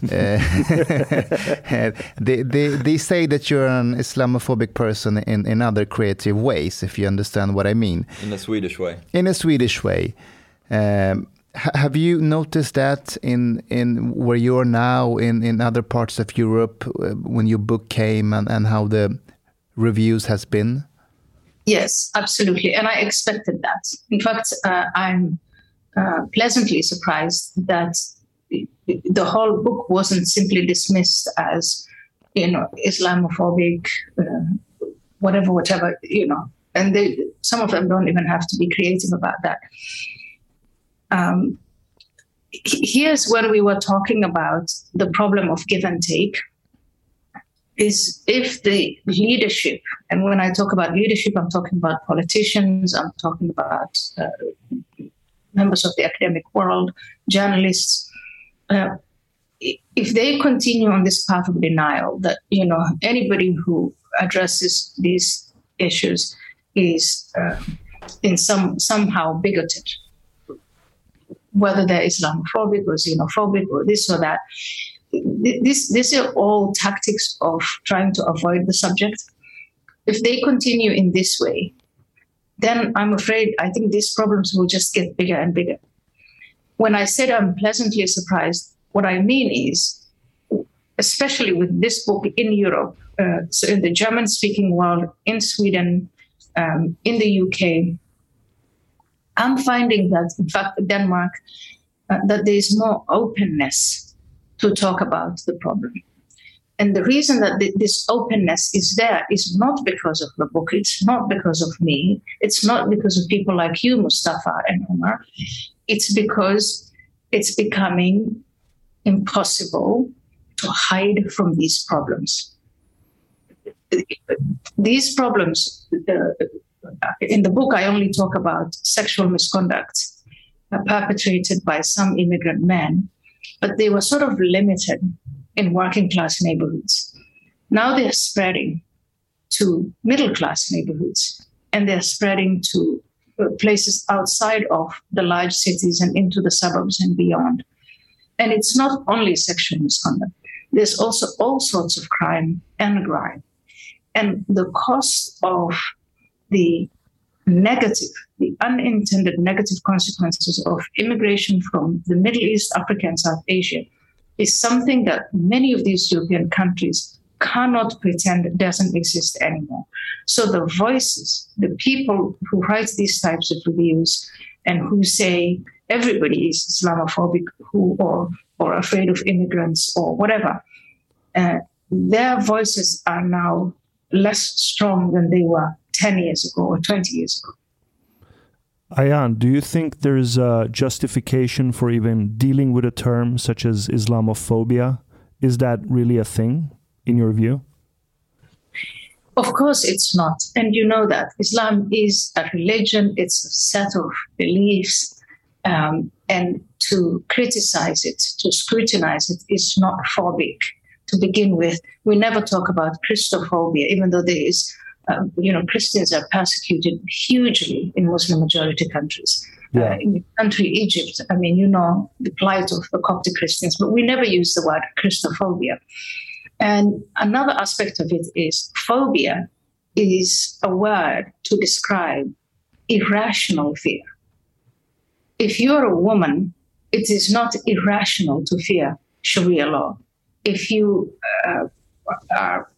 uh, they, they, they say that you're an Islamophobic person in, in other creative ways, if you understand what I mean. In a Swedish way. In a Swedish way. Um, have you noticed that in, in where you are now, in, in other parts of Europe, uh, when your book came and, and how the reviews has been? Yes, absolutely. And I expected that. In fact, uh, I'm uh, pleasantly surprised that the whole book wasn't simply dismissed as, you know, Islamophobic, uh, whatever, whatever, you know. And they, some of them don't even have to be creative about that. Um, here's when we were talking about the problem of give and take is if the leadership, and when I talk about leadership, I'm talking about politicians, I'm talking about uh, members of the academic world, journalists, uh, if they continue on this path of denial, that you know anybody who addresses these issues is uh, in some somehow bigoted, whether they're Islamophobic or xenophobic or this or that, this, these are all tactics of trying to avoid the subject. If they continue in this way, then I'm afraid I think these problems will just get bigger and bigger. When I said I'm pleasantly surprised, what I mean is, especially with this book in Europe, uh, so in the German speaking world, in Sweden, um, in the UK, I'm finding that, in fact, Denmark, uh, that there is more openness to talk about the problem. And the reason that th- this openness is there is not because of the book, it's not because of me, it's not because of people like you, Mustafa and Omar. It's because it's becoming impossible to hide from these problems. These problems, uh, in the book, I only talk about sexual misconduct uh, perpetrated by some immigrant men, but they were sort of limited in working class neighborhoods. Now they're spreading to middle class neighborhoods and they're spreading to uh, places outside of the large cities and into the suburbs and beyond. And it's not only sexual misconduct, there's also all sorts of crime and grime. And the cost of the negative, the unintended negative consequences of immigration from the Middle East, Africa, and South Asia is something that many of these European countries cannot pretend doesn't exist anymore. So the voices, the people who write these types of reviews and who say everybody is Islamophobic who or or afraid of immigrants or whatever, uh, their voices are now less strong than they were 10 years ago or 20 years ago. Ayaan, do you think there's a justification for even dealing with a term such as Islamophobia? Is that really a thing, in your view? Of course, it's not. And you know that Islam is a religion, it's a set of beliefs. Um, and to criticize it, to scrutinize it, is not phobic to begin with. We never talk about Christophobia, even though there is um, you know, Christians are persecuted hugely in Muslim majority countries. Yeah. Uh, in the country Egypt, I mean, you know the plight of the Coptic Christians, but we never use the word Christophobia. And another aspect of it is phobia is a word to describe irrational fear. If you're a woman, it is not irrational to fear Sharia law. If you uh, are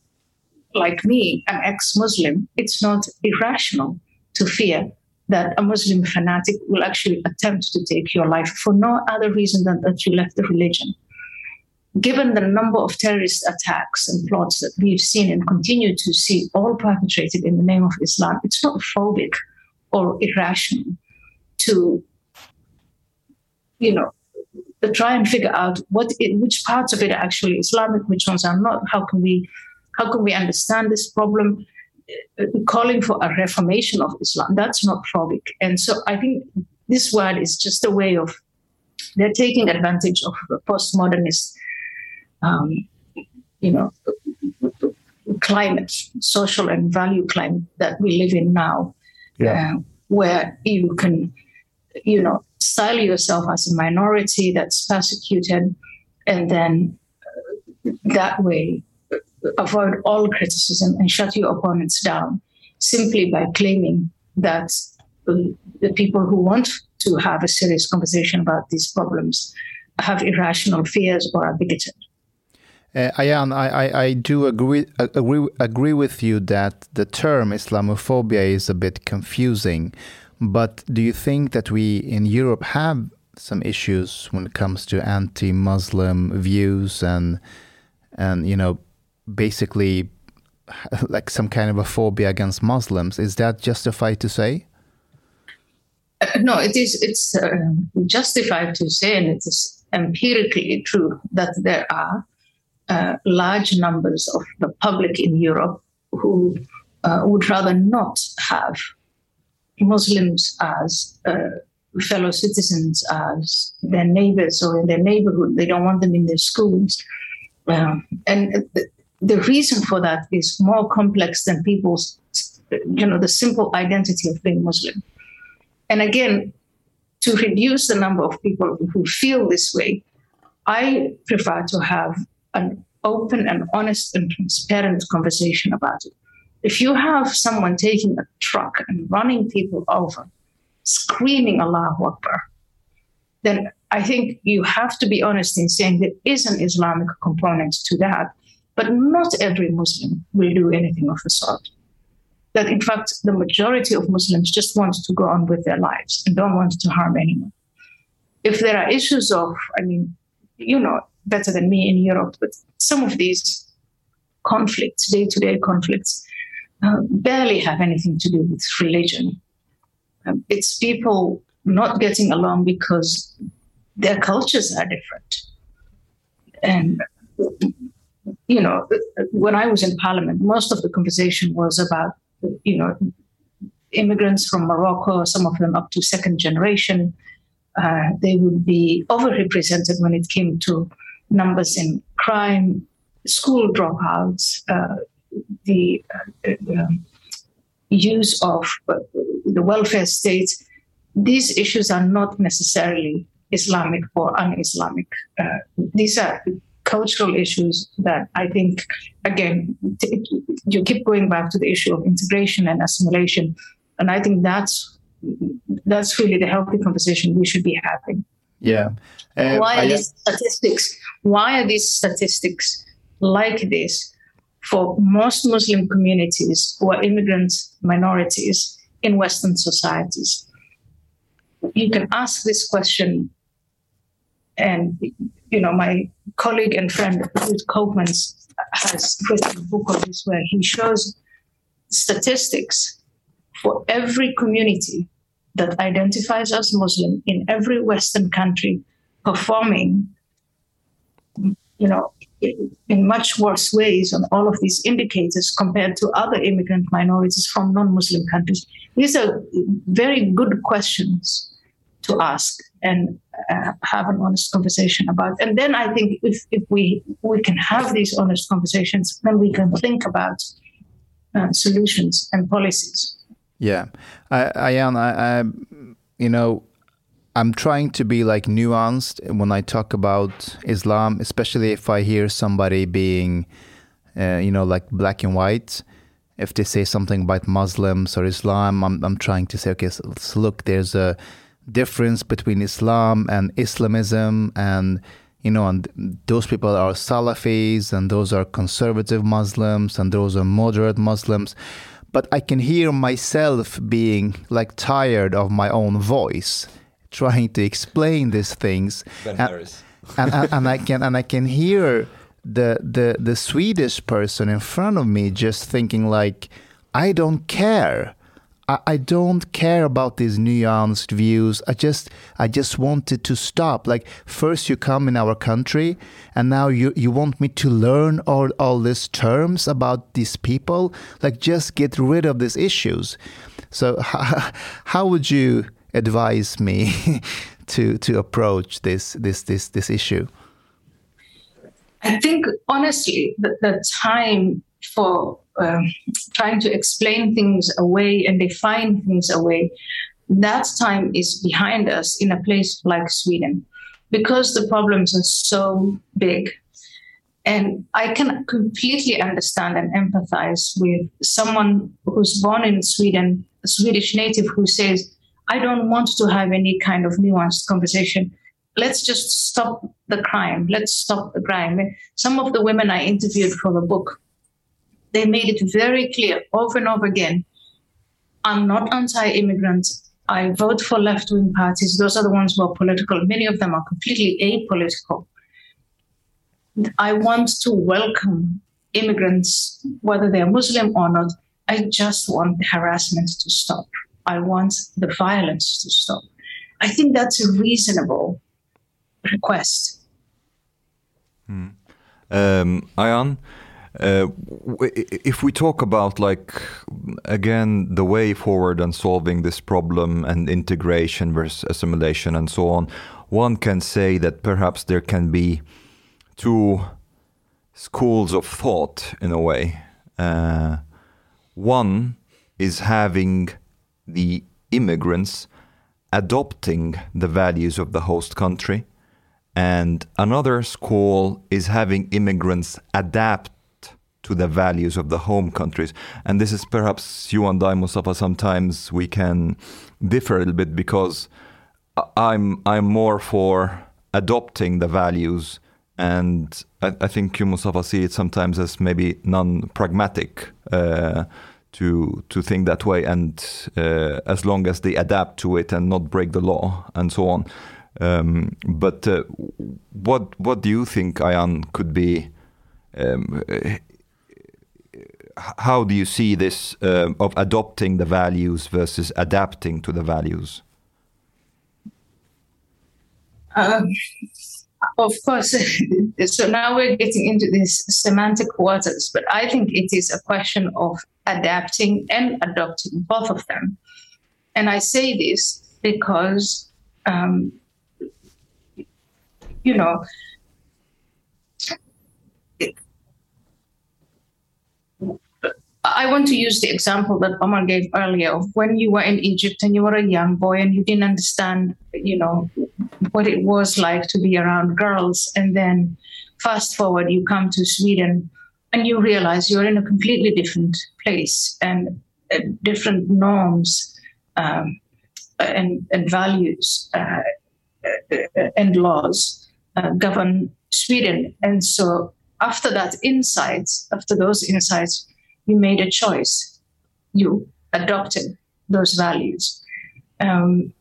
like me, an ex Muslim, it's not irrational to fear that a Muslim fanatic will actually attempt to take your life for no other reason than that you left the religion. Given the number of terrorist attacks and plots that we've seen and continue to see, all perpetrated in the name of Islam, it's not phobic or irrational to, you know, to try and figure out what it, which parts of it are actually Islamic, which ones are not. How can we how can we understand this problem? Uh, calling for a reformation of Islam, that's not phobic. And so I think this word is just a way of, they're taking advantage of the postmodernist, um, you know, climate, social and value climate that we live in now, yeah. uh, where you can, you know, style yourself as a minority that's persecuted, and then uh, that way avoid all criticism and shut your opponents down simply by claiming that the people who want to have a serious conversation about these problems have irrational fears or are bigoted. Uh, Ayaan, I, I, I, do agree, agree agree with you that the term Islamophobia is a bit confusing. But do you think that we in Europe have some issues when it comes to anti-Muslim views and and you know basically like some kind of a phobia against Muslims. Is that justified to say? Uh, no, it is. It's uh, justified to say, and it is empirically true that there are uh, large numbers of the public in Europe who uh, would rather not have Muslims as uh, fellow citizens, as their neighbors or in their neighborhood. They don't want them in their schools. Um, and the reason for that is more complex than people's, you know, the simple identity of being Muslim. And again, to reduce the number of people who feel this way, I prefer to have an open and honest and transparent conversation about it. If you have someone taking a truck and running people over, screaming Allahu Akbar, then I think you have to be honest in saying there is an Islamic component to that but not every Muslim will do anything of the sort. That in fact, the majority of Muslims just want to go on with their lives and don't want to harm anyone. If there are issues of, I mean, you know better than me in Europe, but some of these conflicts, day to day conflicts, uh, barely have anything to do with religion. Um, it's people not getting along because their cultures are different. And you know, when I was in Parliament, most of the conversation was about, you know, immigrants from Morocco, some of them up to second generation, uh, they would be overrepresented when it came to numbers in crime, school dropouts, uh, the uh, um, use of uh, the welfare state. These issues are not necessarily Islamic or un Islamic. Uh, these are cultural issues that I think, again, t- you keep going back to the issue of integration and assimilation. And I think that's that's really the healthy conversation we should be having. Yeah. Uh, why are I, these statistics? Why are these statistics like this for most Muslim communities who are immigrant minorities in Western societies? You can ask this question, and you know my colleague and friend Ruud Koopmans has written a book on this where he shows statistics for every community that identifies as Muslim in every Western country performing, you know, in much worse ways on all of these indicators compared to other immigrant minorities from non-Muslim countries. These are very good questions to ask and uh, have an honest conversation about. And then I think if, if we we can have these honest conversations, then we can think about uh, solutions and policies. Yeah, I, I am. I, I, you know, I'm trying to be like nuanced when I talk about Islam, especially if I hear somebody being, uh, you know, like black and white. If they say something about Muslims or Islam, I'm, I'm trying to say, okay, so, so look, there's a difference between Islam and Islamism, and you know, and those people are Salafis, and those are conservative Muslims, and those are moderate Muslims but I can hear myself being like tired of my own voice, trying to explain these things. and, and, and, and I can and I can hear the the the Swedish person in front of me just thinking like, I don't care. I, I don't care about these nuanced views. I just I just wanted to stop. Like first you come in our country and now you, you want me to learn all, all these terms about these people. Like just get rid of these issues. So how, how would you advise me to to approach this this this this issue? I think honestly the, the time for um, trying to explain things away and define things away, that time is behind us in a place like Sweden because the problems are so big. And I can completely understand and empathize with someone who's born in Sweden, a Swedish native who says, I don't want to have any kind of nuanced conversation. Let's just stop the crime. Let's stop the crime. Some of the women I interviewed for the book they made it very clear over and over again I'm not anti immigrant. I vote for left wing parties. Those are the ones who are political. Many of them are completely apolitical. I want to welcome immigrants, whether they're Muslim or not. I just want the harassment to stop. I want the violence to stop. I think that's a reasonable request. Hmm. Um, Ayaan, uh, if we talk about like again the way forward and solving this problem and integration versus assimilation and so on, one can say that perhaps there can be two schools of thought in a way. Uh, one is having the immigrants adopting the values of the host country, and another school is having immigrants adapt to the values of the home countries. And this is perhaps you and I, Mustafa, sometimes we can differ a little bit because I'm I'm more for adopting the values and I, I think you Mustafa see it sometimes as maybe non-pragmatic uh, to to think that way and uh, as long as they adapt to it and not break the law and so on. Um, but uh, what what do you think, Ayaan, could be um, how do you see this uh, of adopting the values versus adapting to the values? Of course. so now we're getting into these semantic waters, but I think it is a question of adapting and adopting both of them. And I say this because, um, you know, I want to use the example that Omar gave earlier of when you were in Egypt and you were a young boy and you didn't understand, you know, what it was like to be around girls. And then fast forward, you come to Sweden and you realize you're in a completely different place and uh, different norms um, and, and values uh, uh and laws uh, govern Sweden. And so after that insight, after those insights, you made a choice. You adopted those values. Um,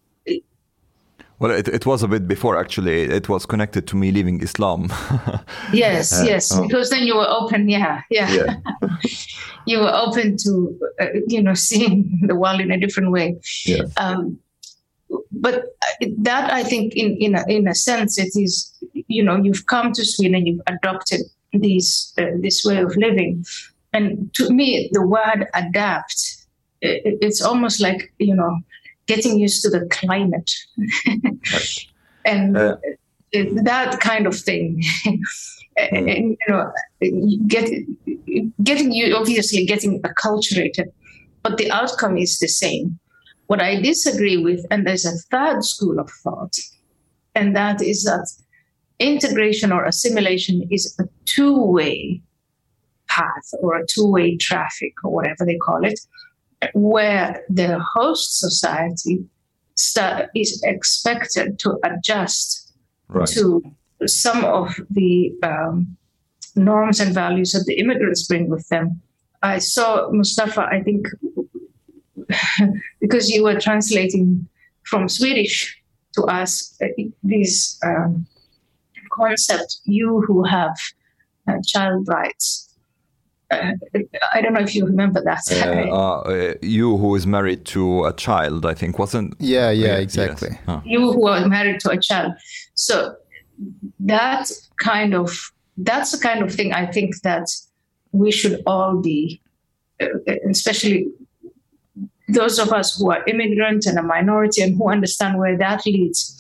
well, it, it was a bit before actually. It was connected to me leaving Islam. yes, uh, yes, oh. because then you were open. Yeah, yeah. yeah. you were open to, uh, you know, seeing the world in a different way. Yeah. Um, but that I think, in in a, in a sense, it is, you know, you've come to Sweden, you've adopted these uh, this way of living, and to me, the word adapt, it's almost like, you know, getting used to the climate. and uh, that kind of thing. and, you know, get, getting you obviously getting acculturated, but the outcome is the same. What I disagree with, and there's a third school of thought, and that is that integration or assimilation is a two way path or a two way traffic or whatever they call it, where the host society start, is expected to adjust right. to some of the um, norms and values that the immigrants bring with them. I saw Mustafa, I think, because you were translating from Swedish to us, uh, these um, concept, you who have uh, child rights, uh, I don't know if you remember that. Uh, uh, you who is married to a child, I think, wasn't? Yeah, yeah, exactly. Yes. Huh. You who are married to a child. So that kind of that's the kind of thing I think that we should all be, uh, especially those of us who are immigrant and a minority and who understand where that leads.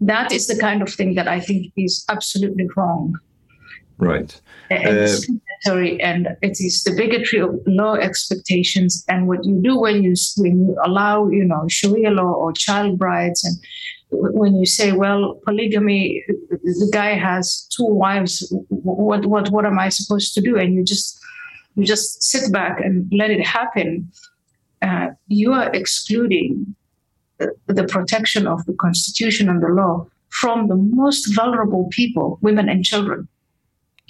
That is the kind of thing that I think is absolutely wrong. Right. And and it is the bigotry of low expectations. And what you do when you when you allow you know sharia law or child brides and when you say well polygamy the guy has two wives what what what am i supposed to do? And you just you just sit back and let it happen uh, you are excluding the, the protection of the constitution and the law from the most vulnerable people women and children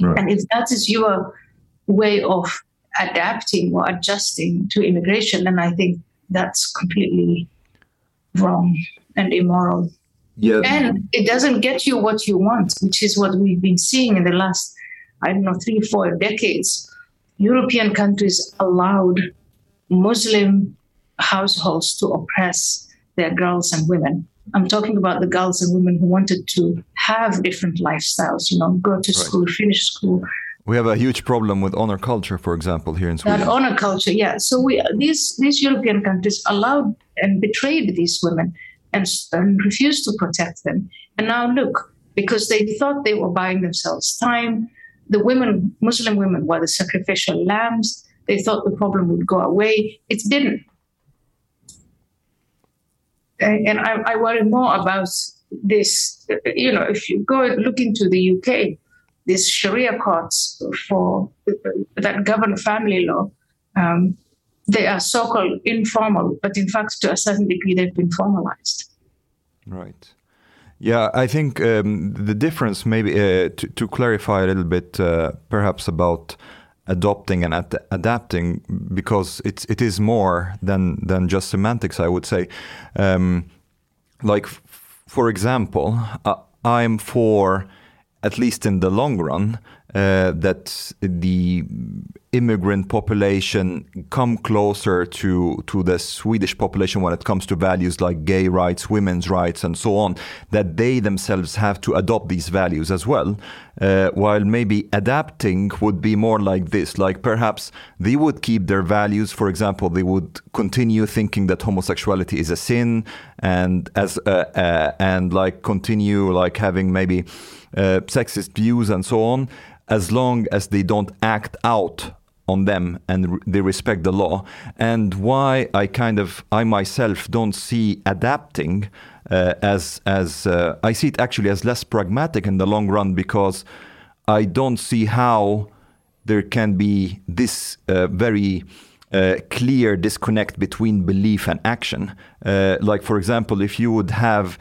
Right. And if that is your way of adapting or adjusting to immigration, then I think that's completely wrong and immoral. Yeah. And it doesn't get you what you want, which is what we've been seeing in the last, I don't know, three, four decades. European countries allowed Muslim households to oppress their girls and women. I'm talking about the girls and women who wanted to have different lifestyles, you know, go to school, right. finish school. We have a huge problem with honor culture, for example, here in Sweden. That honor culture, yeah. So we these these European countries allowed and betrayed these women and, and refused to protect them. And now look, because they thought they were buying themselves time, the women, Muslim women, were the sacrificial lambs. They thought the problem would go away. It didn't and I, I worry more about this. You know, if you go look into the UK, these Sharia courts for that govern family law, um, they are so-called informal, but in fact, to a certain degree, they've been formalized. Right. Yeah, I think um, the difference, maybe uh, to, to, clarify a little bit, uh, perhaps about adopting and ad adapting because it's it is more than than just semantics. I would say, um, like for example, uh, I'm for at least in the long run uh, that the immigrant population come closer to to the Swedish population when it comes to values like gay rights, women's rights, and so on, that they themselves have to adopt these values as well. Uh, while maybe adapting would be more like this, like perhaps they would keep their values. For example, they would continue thinking that homosexuality is a sin, and as uh, uh, and like continue like having maybe uh, sexist views and so on as long as they don't act out on them and they respect the law. And why i kind of i myself don't see adapting uh, as as uh, i see it actually as less pragmatic in the long run because i don't see how there can be this uh, very uh, clear disconnect between belief and action. Uh, like for example if you would have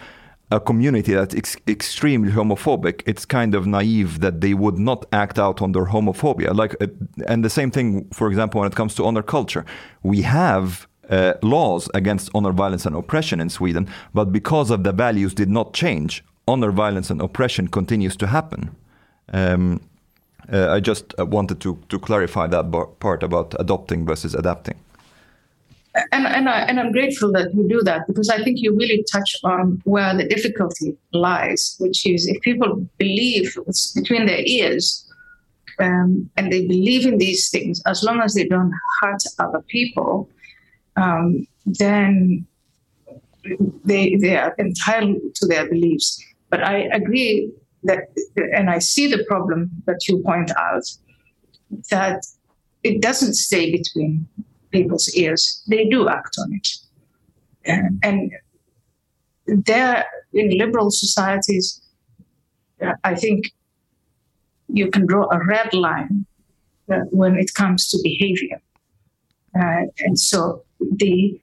a community that's ex- extremely homophobic, it's kind of naive that they would not act out on their homophobia. Like, uh, and the same thing, for example, when it comes to honor culture, we have uh, laws against honor violence and oppression in Sweden, but because of the values did not change, honor violence and oppression continues to happen. Um, uh, I just wanted to to clarify that part about adopting versus adapting and and, I, and I'm grateful that you do that because I think you really touch on where the difficulty lies, which is if people believe it's between their ears um, and they believe in these things, as long as they don't hurt other people, um, then they they are entitled to their beliefs. But I agree that, and I see the problem that you point out that it doesn't stay between people's ears, they do act on it. And, and there, in liberal societies, uh, I think you can draw a red line uh, when it comes to behavior. Uh, and so the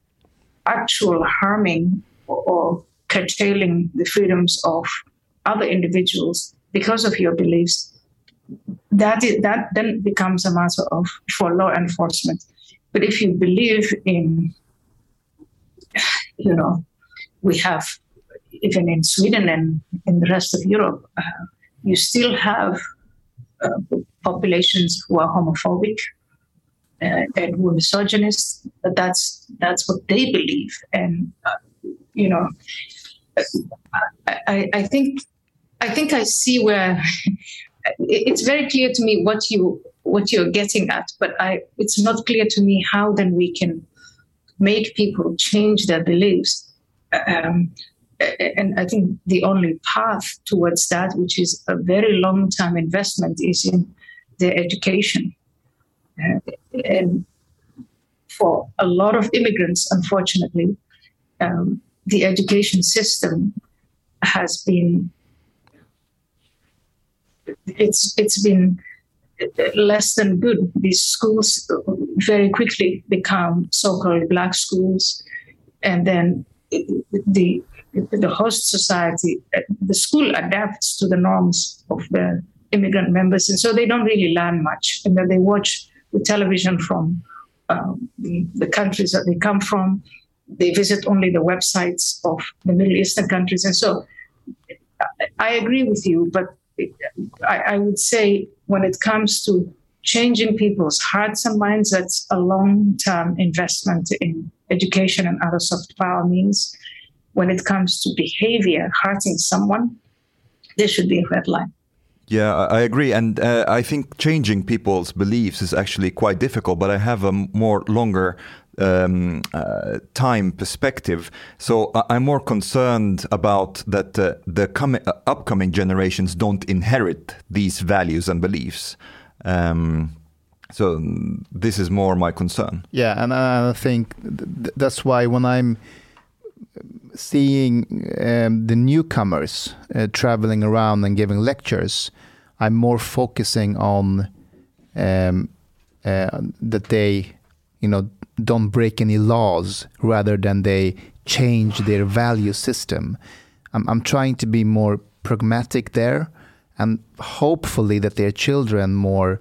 actual harming or, or curtailing the freedoms of other individuals because of your beliefs that is, that then becomes a matter of for law enforcement but if you believe in, you know, we have, even in Sweden and in the rest of Europe, uh, you still have uh, populations who are homophobic uh, and who are misogynists. but that's that's what they believe. And uh, you know, I, I think I think I see where it's very clear to me what you what you're getting at, but I, it's not clear to me how then we can make people change their beliefs. Um, and I think the only path towards that, which is a very long term investment, is in their education. Uh, and for a lot of immigrants, unfortunately, um, the education system has been it's it's been less than good. These schools very quickly become so-called black schools, and then the the host society, the school adapts to the norms of the immigrant members, and so they don't really learn much. And then they watch the television from um, the, the countries that they come from. They visit only the websites of the Middle Eastern countries, and so I agree with you, but I, I would say when it comes to changing people's hearts and minds, that's a long term investment in education and other soft power means. When it comes to behavior, hurting someone, there should be a red line. Yeah, I agree. And uh, I think changing people's beliefs is actually quite difficult, but I have a more longer um, uh, time perspective. So I'm more concerned about that uh, the uh, upcoming generations don't inherit these values and beliefs. Um, so this is more my concern. Yeah, and I think th- that's why when I'm seeing um, the newcomers uh, traveling around and giving lectures, I'm more focusing on um, uh, that they, you know, don't break any laws rather than they change their value system. I'm, I'm trying to be more pragmatic there and hopefully that their children more,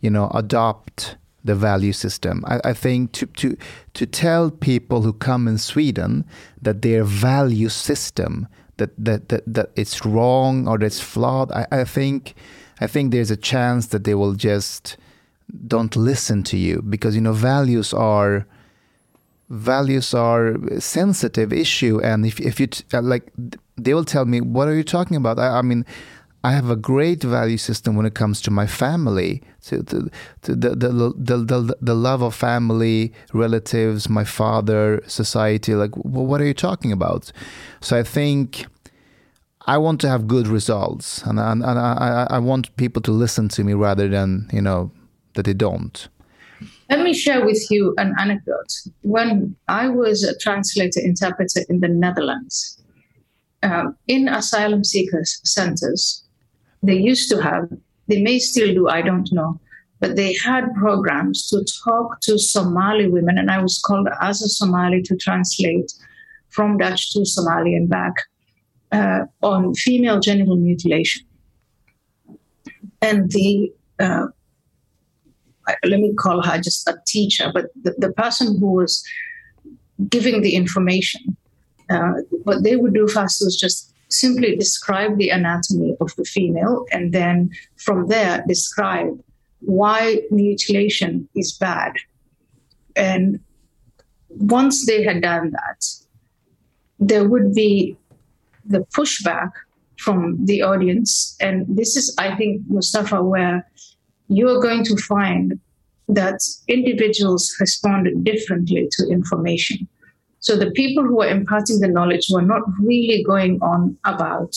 you know, adopt the value system. I, I, think to, to, to tell people who come in Sweden that their value system, that, that, that, that it's wrong or it's flawed, I, I, think, I think there's a chance that they will just don't listen to you because you know values are values are sensitive issue and if if you t- like they will tell me what are you talking about I, I mean I have a great value system when it comes to my family, to, to, to the, the, the, the, the love of family, relatives, my father, society. Like, well, what are you talking about? So I think I want to have good results, and, and, and I, I want people to listen to me rather than you know that they don't. Let me share with you an anecdote. When I was a translator interpreter in the Netherlands, um, in asylum seekers centers, they used to have, they may still do, I don't know, but they had programs to talk to Somali women, and I was called as a Somali to translate from Dutch to Somali and back uh, on female genital mutilation. And the, uh, let me call her just a teacher, but the, the person who was giving the information, uh, what they would do first was just simply describe the anatomy of the female and then from there describe why mutilation is bad. And once they had done that, there would be the pushback from the audience. And this is, I think, Mustafa, where you're going to find that individuals respond differently to information. So the people who are imparting the knowledge were not really going on about,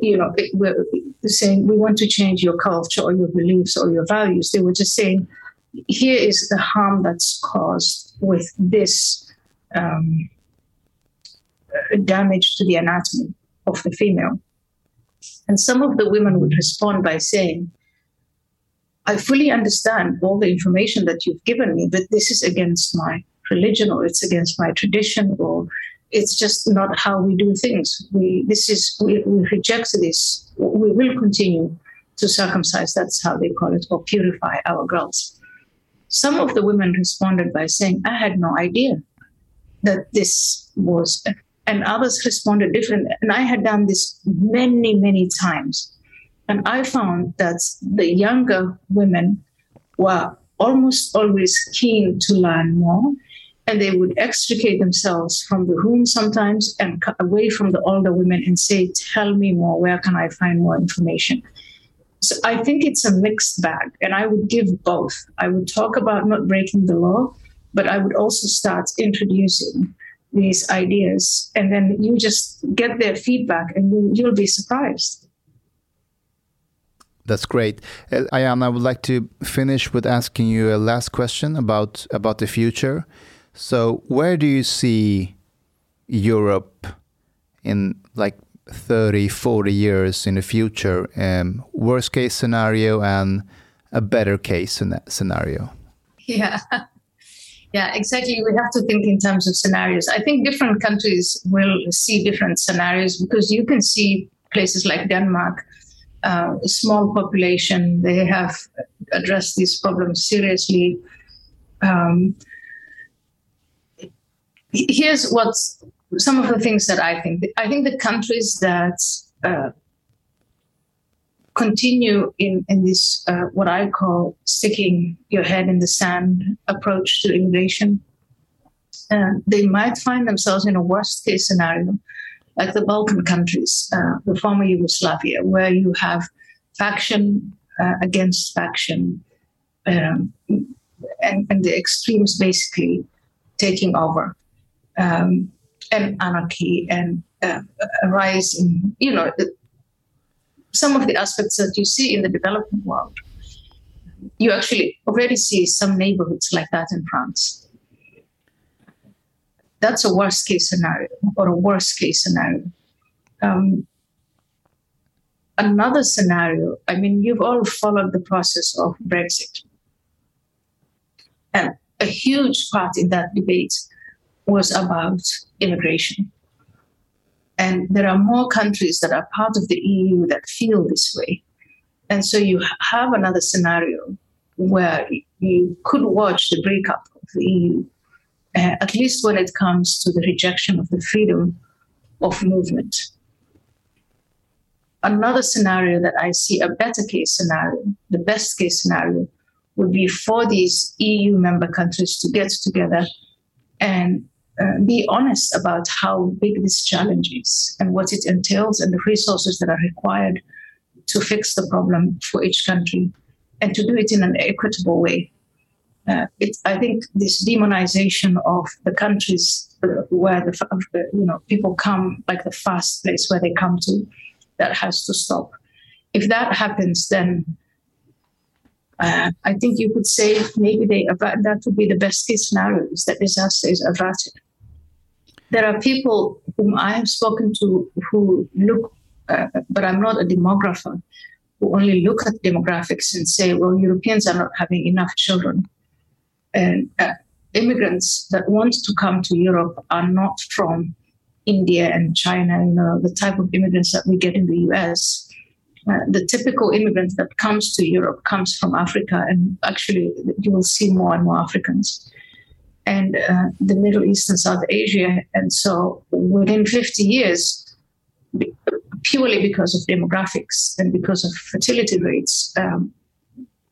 you know, we're saying we want to change your culture or your beliefs or your values. They were just saying, here is the harm that's caused with this um, damage to the anatomy of the female. And some of the women would respond by saying, I fully understand all the information that you've given me, but this is against my religion or it's against my tradition or it's just not how we do things. We this is we, we reject this. We will continue to circumcise. That's how they call it, or purify our girls. Some of the women responded by saying, "I had no idea that this was," and others responded different. And I had done this many, many times, and I found that the younger women were almost always keen to learn more and they would extricate themselves from the room sometimes and away from the older women and say, Tell me more, where can I find more information? So I think it's a mixed bag, and I would give both. I would talk about not breaking the law, but I would also start introducing these ideas, and then you just get their feedback, and you, you'll be surprised. That's great. Uh, Ayaan, I would like to finish with asking you a last question about about the future. So, where do you see Europe in like 30, 40 years in the future? Um, worst case scenario and a better case scenario? Yeah. Yeah, exactly. We have to think in terms of scenarios. I think different countries will see different scenarios because you can see places like Denmark, uh, a small population, they have addressed these problems seriously. Um, here's what's some of the things that I think. I think the countries that uh, continue in in this uh, what I call sticking your head in the sand approach to immigration, uh, they might find themselves in a worst case scenario, like the Balkan countries, uh, the former Yugoslavia, where you have faction uh, against faction, um, and, and the extremes basically taking over um, and anarchy and uh, a rise in, you know, some of the aspects that you see in the developing world. You actually already see some neighborhoods like that in France. That's a worst case scenario or a worst case scenario. Um, another scenario, I mean, you've all followed the process of Brexit. And a huge part in that debate was about immigration. And there are more countries that are part of the EU that feel this way. And so you have another scenario where you could watch the breakup of the EU, uh, at least when it comes to the rejection of the freedom of movement. Another scenario that I see, a better case scenario, the best case scenario, would be for these EU member countries to get together and uh, be honest about how big this challenge is and what it entails and the resources that are required to fix the problem for each country and to do it in an equitable way. Uh, it, I think this demonization of the countries where the you know people come, like the first place where they come to, that has to stop. If that happens, then uh, I think you could say maybe they that would be the best case scenario is that disaster is averted. There are people whom I have spoken to who look, uh, but I'm not a demographer, who only look at demographics and say, well, Europeans are not having enough children. And uh, immigrants that want to come to Europe are not from India and China, you know, the type of immigrants that we get in the US. Uh, the typical immigrant that comes to Europe comes from Africa, and actually, you will see more and more Africans, and uh, the Middle East and South Asia. And so, within 50 years, purely because of demographics and because of fertility rates, um,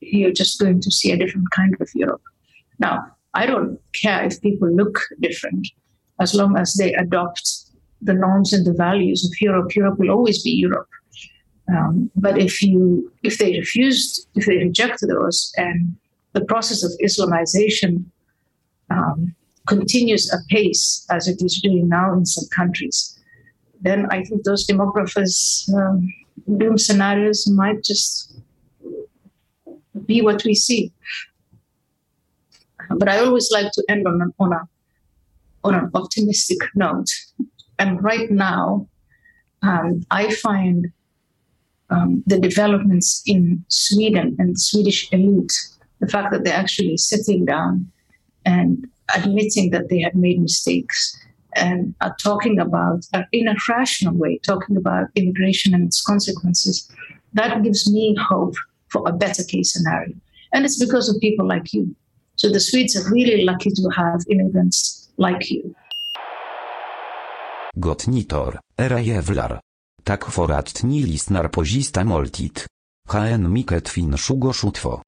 you're just going to see a different kind of Europe. Now, I don't care if people look different as long as they adopt the norms and the values of Europe. Europe will always be Europe. Um, but if you if they refused, if they reject those, and the process of Islamization um, continues apace as it is doing now in some countries, then I think those demographers' um, doom scenarios might just be what we see. But I always like to end on an, on, a, on an optimistic note. And right now, um, I find um, the developments in Sweden and Swedish elite, the fact that they're actually sitting down and admitting that they have made mistakes and are talking about, uh, in a rational way, talking about immigration and its consequences, that gives me hope for a better case scenario. And it's because of people like you. So the Swedes are really lucky to have immigrants like you. Gotnitor, era jewlar. Tak foratni lisnar pozista moltit. HN miket fin szugo szutwo.